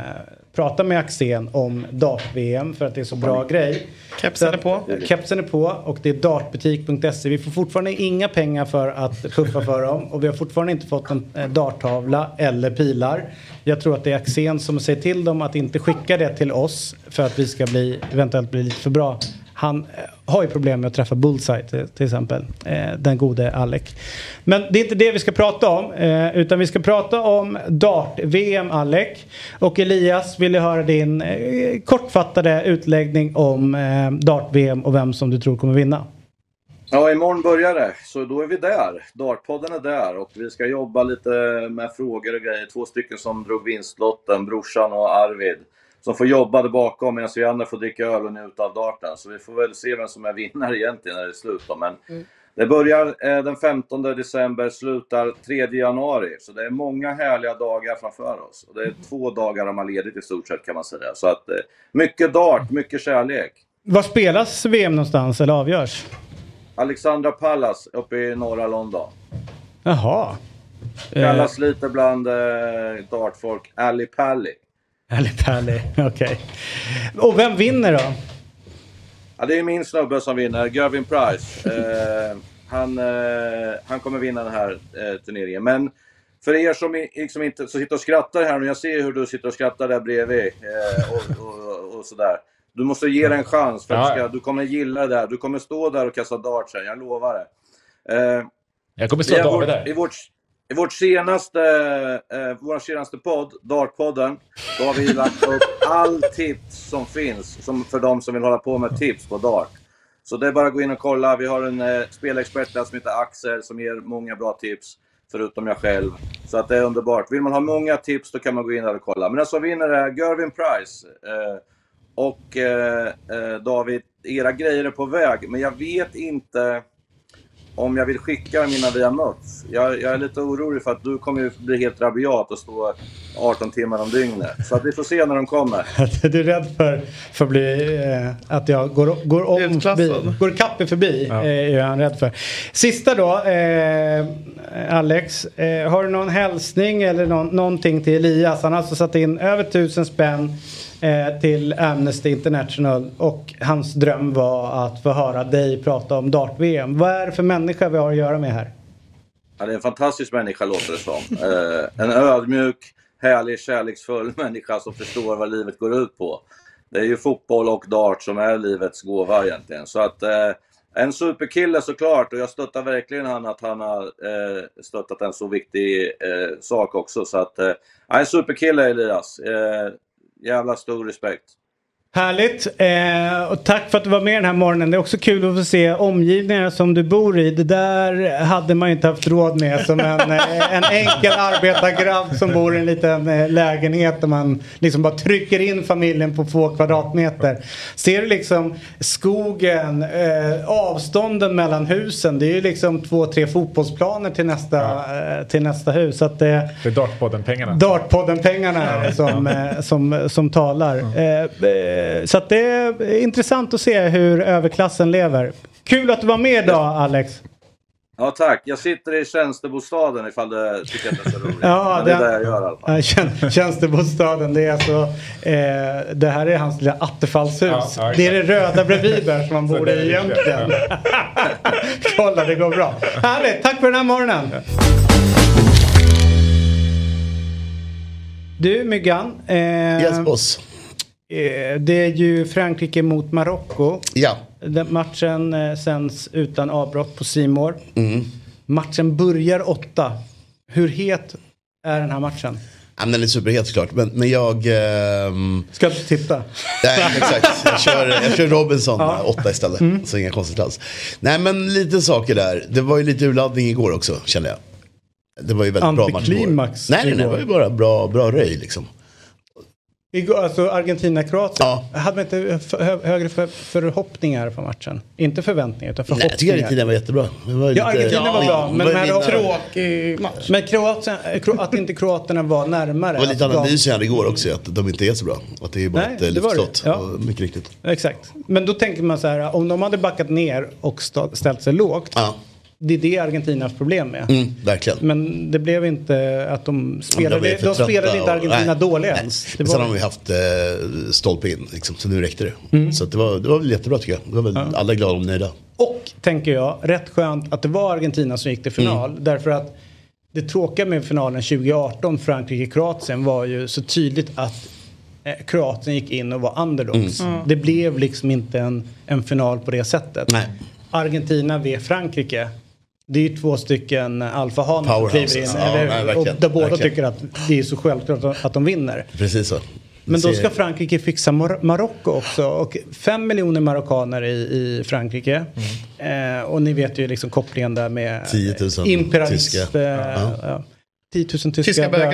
prata med Axén om dart-VM för att det är så bra grej. Kepsen är på. Kepsen är på och det är dartbutik.se. Vi får fortfarande inga pengar för att puffa för dem och vi har fortfarande inte fått en eh, darttavla eller pilar. Jag tror att det är Axén som säger till dem att inte skicka det till oss för att vi ska bli, eventuellt bli lite för bra. Han eh, har ju problem med att träffa bullseye till, till exempel. Eh, den gode Alec. Men det är inte det vi ska prata om. Eh, utan vi ska prata om dart-VM Alec. Och Elias vill jag höra din kortfattade utläggning om dart-VM och vem som du tror kommer vinna. Ja, imorgon börjar det. Så då är vi där. Dartpodden är där och vi ska jobba lite med frågor och grejer. Två stycken som drog vinstlotten, brorsan och Arvid. Som får jobba där bakom medan vi andra får dricka öl och njuta av darten. Så vi får väl se vem som är vinnare egentligen när det är slut. Då. Men det börjar eh, den 15 december, slutar 3 januari. Så det är många härliga dagar framför oss. Och det är två dagar har man ledigt i stort sett kan man säga. Så att eh, mycket dart, mycket kärlek. Var spelas VM någonstans eller avgörs? Alexandra Palace uppe i norra London. Jaha. Eh, Kallas lite bland eh, dartfolk Ali Pally. Härlig pärlig, okej. Och vem vinner då? Ja, det är min snubbe som vinner, Gavin Price. Eh, han, eh, han kommer vinna den här eh, turneringen. Men för er som liksom inte så sitter och skrattar här nu, jag ser hur du sitter och skrattar där bredvid eh, och, och, och sådär. Du måste ge det en chans, för Ja, du, ska, du kommer gilla det där. Du kommer stå där och kasta darts sen, jag lovar det. Eh, Jag kommer slå i, David där. i, vårt, i vårt senaste, eh, vår senaste podd, Dartpodden, då har vi lagt upp all tips som finns som för de som vill hålla på med tips på Dart. Så det är bara att gå in och kolla. Vi har en eh, spelexpert där som heter Axel som ger många bra tips. Förutom jag själv. Så att det är underbart. Vill man ha många tips då kan man gå in där och kolla. Men alltså, den som vinner är Gervin Price. Eh, och eh, eh, David, era grejer är på väg. Men jag vet inte om jag vill skicka mina via Möts. Jag, jag är lite orolig för att du kommer bli helt rabiat och stå 18 timmar om dygnet. Så att vi får se när de kommer. Du är rädd för, för att, bli, eh, att jag går, går om förbi, går ikapp er förbi. Ja. Eh, är han rädd för. Sista då, eh, Alex. Eh, har du någon hälsning eller någon, någonting till Elias? Han har alltså satt in över tusen spänn eh, till Amnesty International och hans dröm var att få höra dig prata om dart-VM. Vad är det för människa vi har att göra med här? Ja, det är en fantastisk människa låter det som. Eh, en ödmjuk, härlig, kärleksfull människa som förstår vad livet går ut på. Det är ju fotboll och dart som är livets gåva egentligen. Så att eh, en superkille såklart och jag stöttar verkligen han att han har eh, stöttat en så viktig eh, sak också. Så att, eh, en superkille Elias. Eh, jävla stor respekt. Härligt! Eh, och tack för att du var med den här morgonen. Det är också kul att få se omgivningar som du bor i. Det där hade man ju inte haft råd med som en, eh, en enkel arbetargrabb som bor i en liten eh, lägenhet där man liksom bara trycker in familjen på två kvadratmeter. Ser du liksom skogen, eh, avstånden mellan husen. Det är ju liksom två, tre fotbollsplaner till nästa, eh, till nästa hus. Så att, eh, Det är Dartpodden-pengarna. Dartpodden-pengarna som, eh, som, som talar. Eh, så att det är intressant att se hur överklassen lever. Kul att du var med idag Alex. Ja tack. Jag sitter i tjänstebostaden ifall du tycker att det är så roligt. Ja, Men det är det jag gör i alla fall. Ja, tjän- Tjänstebostaden, det är alltså eh, Det här är hans lilla attefallshus. Ja, ja, det är det röda bredvid där som Så bor det i det. egentligen. Kolla, det går bra. Härligt, tack för den här morgonen. Du Myggan. Eh, Yes, boss. Eh, det är ju Frankrike mot Marocko. Ja. Den matchen eh, sänds utan avbrott på Simor. Mm. Matchen börjar åtta. Hur het är den här matchen? Ja, den är superhet såklart. Men, men jag... ehm, Ska inte titta. Nej, exakt. Jag kör, jag kör Robinson Ja. åtta istället. Mm. Så inga konstigt alls. Nej, men lite saker där. Det var ju lite urladdning igår också, kände jag. Det var ju väldigt bra match igår. Nej, nej, nej. Det var ju bara bra, bra röj liksom. Igår, alltså Argentina-Kroatien. Hade man inte hö, högre för, förhoppningar på matchen? Inte förväntningar utan Nej, jag förhoppningar. tycker Argentina var jättebra. Var Ja, Argentina var bra. Men, var men, Tråkig match. men Kroatien, Kro- att inte kroaterna var närmare. Det var lite analys jag hade igår också, att de inte är så bra. Att det är bara Nej, ett eh, luftslott. Ja. Mycket riktigt. Exakt. Men då tänker man så här, om de hade backat ner och ställt sig lågt. Det är det Argentina haft problem med. Mm, verkligen. Men det blev inte att de spelade. De, spelade inte och- Argentina dåliga nej. ens. Det Men sen har vi haft eh, stolpe in, liksom, så nu räckte det. Så att det, var, det var väl jättebra tycker jag. Det var väl alla glada och nöjda. Och, tänker jag, rätt skönt att det var Argentina som gick till final. Mm. Därför att det tråkiga med finalen 2018, Frankrike-Kroatien, var ju så tydligt att eh, Kroatien gick in och var underdogs. Mm. Det blev liksom inte en, en final på det sättet. Nej. Argentina v Frankrike. Det är ju två stycken alfahanar som kliver in. Ja, eller, nej, och där båda verkligen. tycker att det är så självklart att- att de vinner. Precis så. Men då ska Frankrike fixa Mar- Marocko också. Och fem miljoner marockaner i, i Frankrike. Eh, och ni vet ju liksom kopplingen där med 10 000 imperialism. Eh, Ja. ja. 10 000 tyska, Tyska bögar.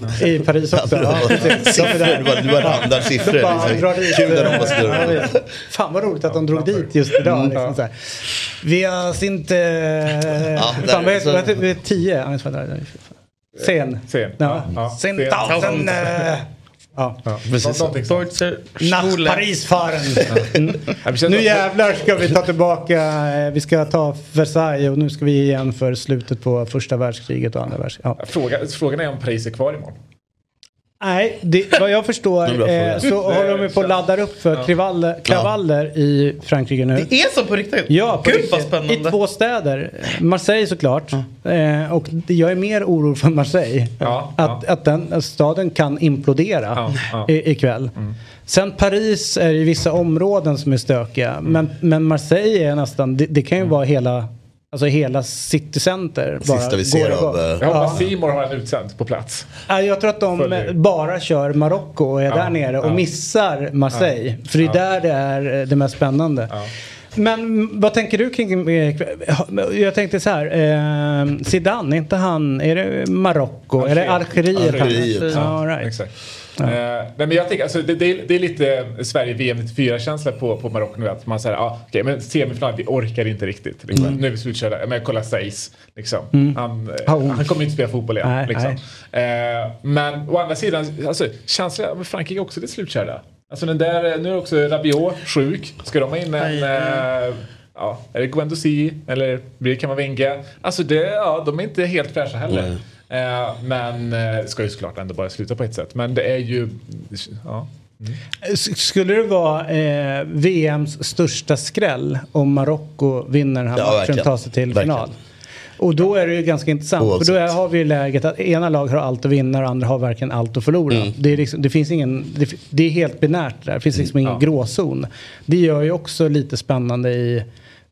bögar. I Paris också. Ja, Ja, siffror, du bara- du bara siffror, De bara liksom. dit, Kul när de eh, ja, jag vet. Fan vad roligt att de drog dit just idag. Liksom, så här. Vi har inte... Ja, fan, vad där- heter så- vad heter det? Tio? Ja, det? Sen. Sen. Ja. Ja. Sen Sen. eh, Ja. Precis. Nach Paris-fahren. Mm. Nu jävlar ska vi ta tillbaka, eh, vi ska ta Versailles och nu ska vi igen för slutet på första världskriget och andra världskriget. Ja. Fråga, frågan är om Paris är kvar imorgon. Nej, det, vad jag förstår Det eh, så håller de ju på att ladda upp för Ja. kravaller, kravaller i Frankrike nu. Det är så på riktigt? Ja, på Gud vad riktigt. I spännande. två städer. Marseille såklart. Eh, och det- jag är mer orolig för Marseille. Ja, att, att den staden kan implodera Ja, ja. I, ikväll. Sen Paris är i vissa områden som är stökiga. Men, men Marseille är nästan, det, det kan ju vara hela, alltså hela citycenter. Sista vi ser går av, Jag hoppas Simor har en utsänd på plats. Ja, jag tror att de Följer. bara kör Marocko och är Ja, där nere och ja. missar Marseille. Ja. För det är Ja. där det är eh, det mest spännande. Men vad tänker du kring... eh, Jag tänkte så här. Eh, Zidane, är inte han... Är det Marocko? Är det Algeriet? Algeriet. Ja, Ja, right. exakt. Eh, nej, men jag tänker, alltså, det, det, är, det är lite Sverige VM 94-känsla på, på Marocko nu. Att man säger, ah, okej, men semifinal, vi orkar inte riktigt. Liksom. Mm. Nu är vi slutkörda. Men kolla Seis. Liksom. Mm. Han, eh, Oh. han kommer inte spela fotboll igen. Nej, liksom. Eh, men å andra sidan, alltså, känslan med Frankrike är också lite slutkörda. Alltså, den där, nu är också Rabiot sjuk. Ska de ha in en... Eh, ja, är det Guendouzi eller blir det Kamavinga? Alltså det, ja, de är inte helt fräscha heller. Eh, men eh, ska ju såklart ändå bara sluta på ett sätt. Men det är ju... Ja. S- Skulle det vara eh, VMs största skräll om Marocko vinner den här Ja, matchen och tar sig till Verkligen. final? Och då är det ju ganska intressant. För då har vi ju läget att ena laget har allt att vinna och andra har verkligen allt att förlora. Mm. Det, är liksom, det finns ingen, det, det är helt binärt där. Det finns liksom ingen gråzon. Det gör ju också lite spännande i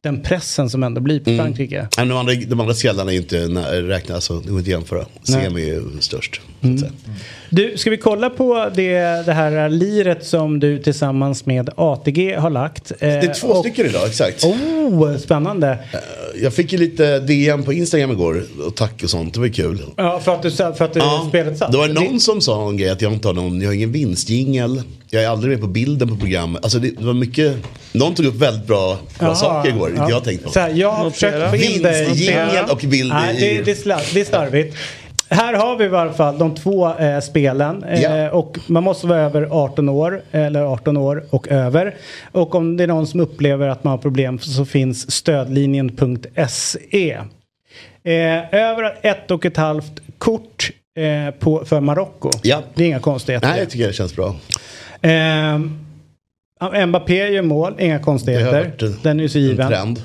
den pressen som ändå blir på Mm. Frankrike. De andra, de andra skrällarna är inte nä- räkna, alltså, det går inte att jämföra. Semi är ju störst. Mm. Du, ska vi kolla på det, det här liret som du tillsammans med ATG har lagt? Det är två stycken idag, exakt. Oh, spännande. Jag fick ju lite DM på Instagram igår och tack och sånt, det var kul. Ja, för att du, för att du spelet satt. Det var någon som sa en grej att jag inte har någon, jag har ingen vinstjingel. Jag är aldrig med på bilden på programmet. Alltså det, det var mycket, någon tog upp väldigt bra, bra Jaha, saker igår, ja. jag tänkt på. Så här, jag har försökt få in dig. Vinstjingel och bild Nej, i... det, det är slarvigt. Här har vi i alla fall de två eh, spelen. Eh, Ja. Och man måste vara över 18 år, eller 18 år och över. Och om det är någon som upplever att man har problem så finns stödlinjen.se. Eh, över ett och ett halvt kort eh, på, för Marocko. Ja. Det är inga konstigheter. Nej, jag tycker det känns bra. Eh, Mbappé gör mål, inga konstigheter. en- Den är ju så en given. trend.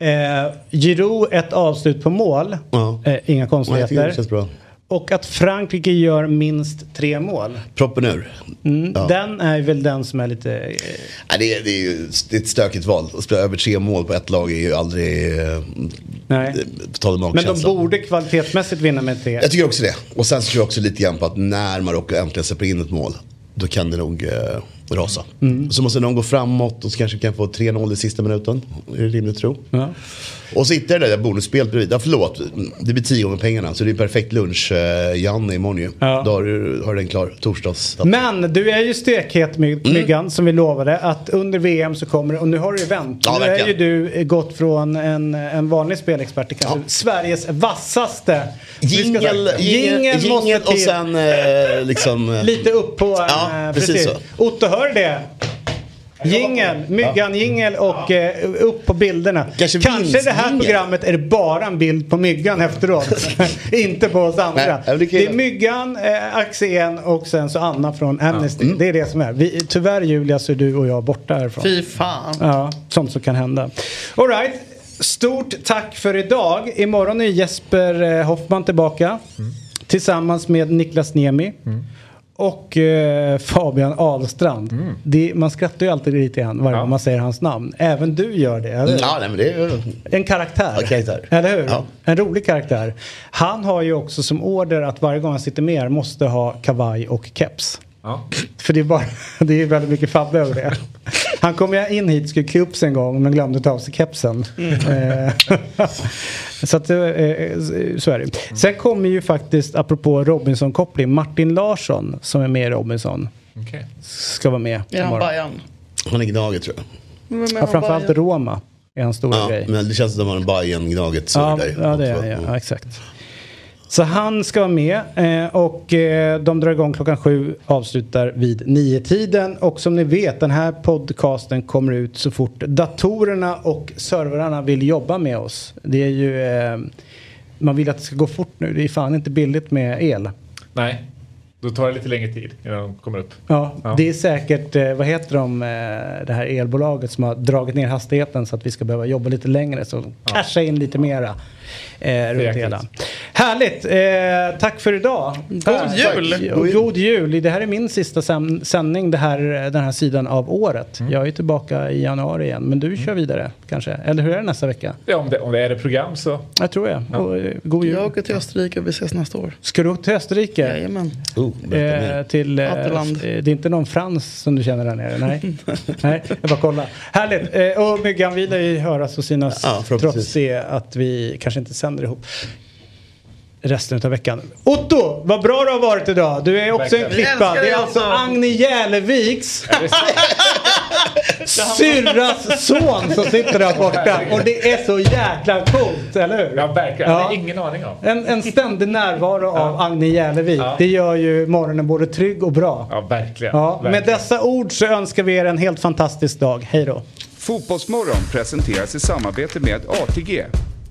Eh, Giroud ett avslut på mål. Ja. Eh, inga konstigheter. bra. Och att Frankrike gör minst tre mål. Proppen ur. Mm, Ja. Den är väl den som är lite... Eh, Nej, det, är, det är ju det är ett stökigt val. Att spela över tre mål på ett lag är ju aldrig... Eh, nej. om Men de borde kvalitetsmässigt vinna med tre. Jag tycker också det. Och sen så tror jag också lite grann på att när Marocko äntligen släpper in ett mål. Då kan det nog eh, rasa. Mm. Så måste någon gå framåt och så kanske vi kan få 3-0 i sista minuten. Är det rimligt tro? Ja. Och jag det där bonusspelet bredvid. Ja förlåt, det blir tio gånger pengarna. Så det är perfekt lunch, eh, imorgon ju. Ja. Då har du har den klar, torsdags. Men du är ju stekhet Mm. Myggan som vi lovade att under VM så kommer det, och nu har du ju vänt. Ja, nu är ju verkligen. du eh, gått från en, en vanlig spelexpert till kanske Sveriges vassaste. Jingel, jingel, Jingel och sen eh, liksom... eh, Lite upp på... Ja, eh, precis så. Otto, hör det? Jingel, myggan jingel och eh, upp på bilderna. Kanske Kanske det här programmet är bara en bild på myggan efteråt. Inte på oss andra. Nej, det är myggan, eh, Axén och sen så Anna från Amnesty. Mm. Det är det som är. Vi, tyvärr Julia så är du och jag borta härifrån. Fy fan. Ja, sånt som kan hända. All right. Stort tack för idag. Imorgon är Jesper eh, Hoffman tillbaka. Tillsammans med Niklas Niemi. Och eh, Fabian Ahlstrand. Det, man skrattar ju alltid lite grann varje gång man säger hans namn. Även du gör det, eller? Ja, nej, men det är ju... En karaktär. Karaktär. Eller hur? Ja. En rolig karaktär. Han har ju också som order att varje gång han sitter med er måste ha kavaj och keps. Ja. För det är, bara, det är väldigt mycket fabbe över det. Han kom ju in hit, skulle klä upp sig en gång men glömde ta av sig kepsen. Eh, så att, eh, så är det. Sen kommer ju faktiskt, apropå Robinson-koppling, Martin Larsson som är med i Robinson. Okej. Ska vara med Är han. Bajan? Han är Gnaget tror jag. Är Ja, han framförallt? Roma är hans stora Ja, grej. men det känns som att de har en Bajen Gnaget så Ja, ja, det är ja, ja, exakt. Så han ska vara med eh, och eh, de drar igång klockan sju, avslutar vid nio tiden Och som ni vet, den här podcasten kommer ut så fort datorerna och servrarna vill jobba med oss. Det är ju, eh, man vill att det ska gå fort nu. Det är fan inte billigt med el. Nej, då tar det lite längre tid innan de kommer upp. Ja, Ja. det är säkert, vad heter de, det här elbolaget som har dragit ner hastigheten så att vi ska behöva jobba lite längre. Så casha in lite mera eh, runt hela. Härligt! Eh, tack för idag. God Tack. jul. Och God jul! Det här är min sista sändning det här, den här sidan av året. Mm. Jag är tillbaka i januari igen. Men du kör vidare kanske? Eller hur är det nästa vecka? Ja, om, det, om det är ett program så... Jag tror jag. Och, eh, god jul. Jag åker till Österrike och vi ses nästa år. Ska du åka till Österrike? Jajamän. Oh, Eh, till, eh, eh, det är inte någon frans som du känner där nere? Nej, Nej jag bara kolla. Härligt! Eh, och Myggan, vi lär ju höras och synas Ja, trots det att vi kanske inte sänder ihop resten av veckan. Otto, vad bra du har varit idag. Du är också en klippa. Det är alltså. Agne Järleviks Är det så? syrras son som sitter där borta. Och det är så jäkla coolt, eller hur? Ja, verkligen. Ja. Jag har ingen aning om. En, en ständig närvaro av Agne Järlevik. Ja. Det gör ju morgonen både trygg och bra. Ja, verkligen. Ja, med verkligen. dessa ord så önskar vi er en helt fantastisk dag. Hej då! Fotbollsmorgon presenteras i samarbete med ATG.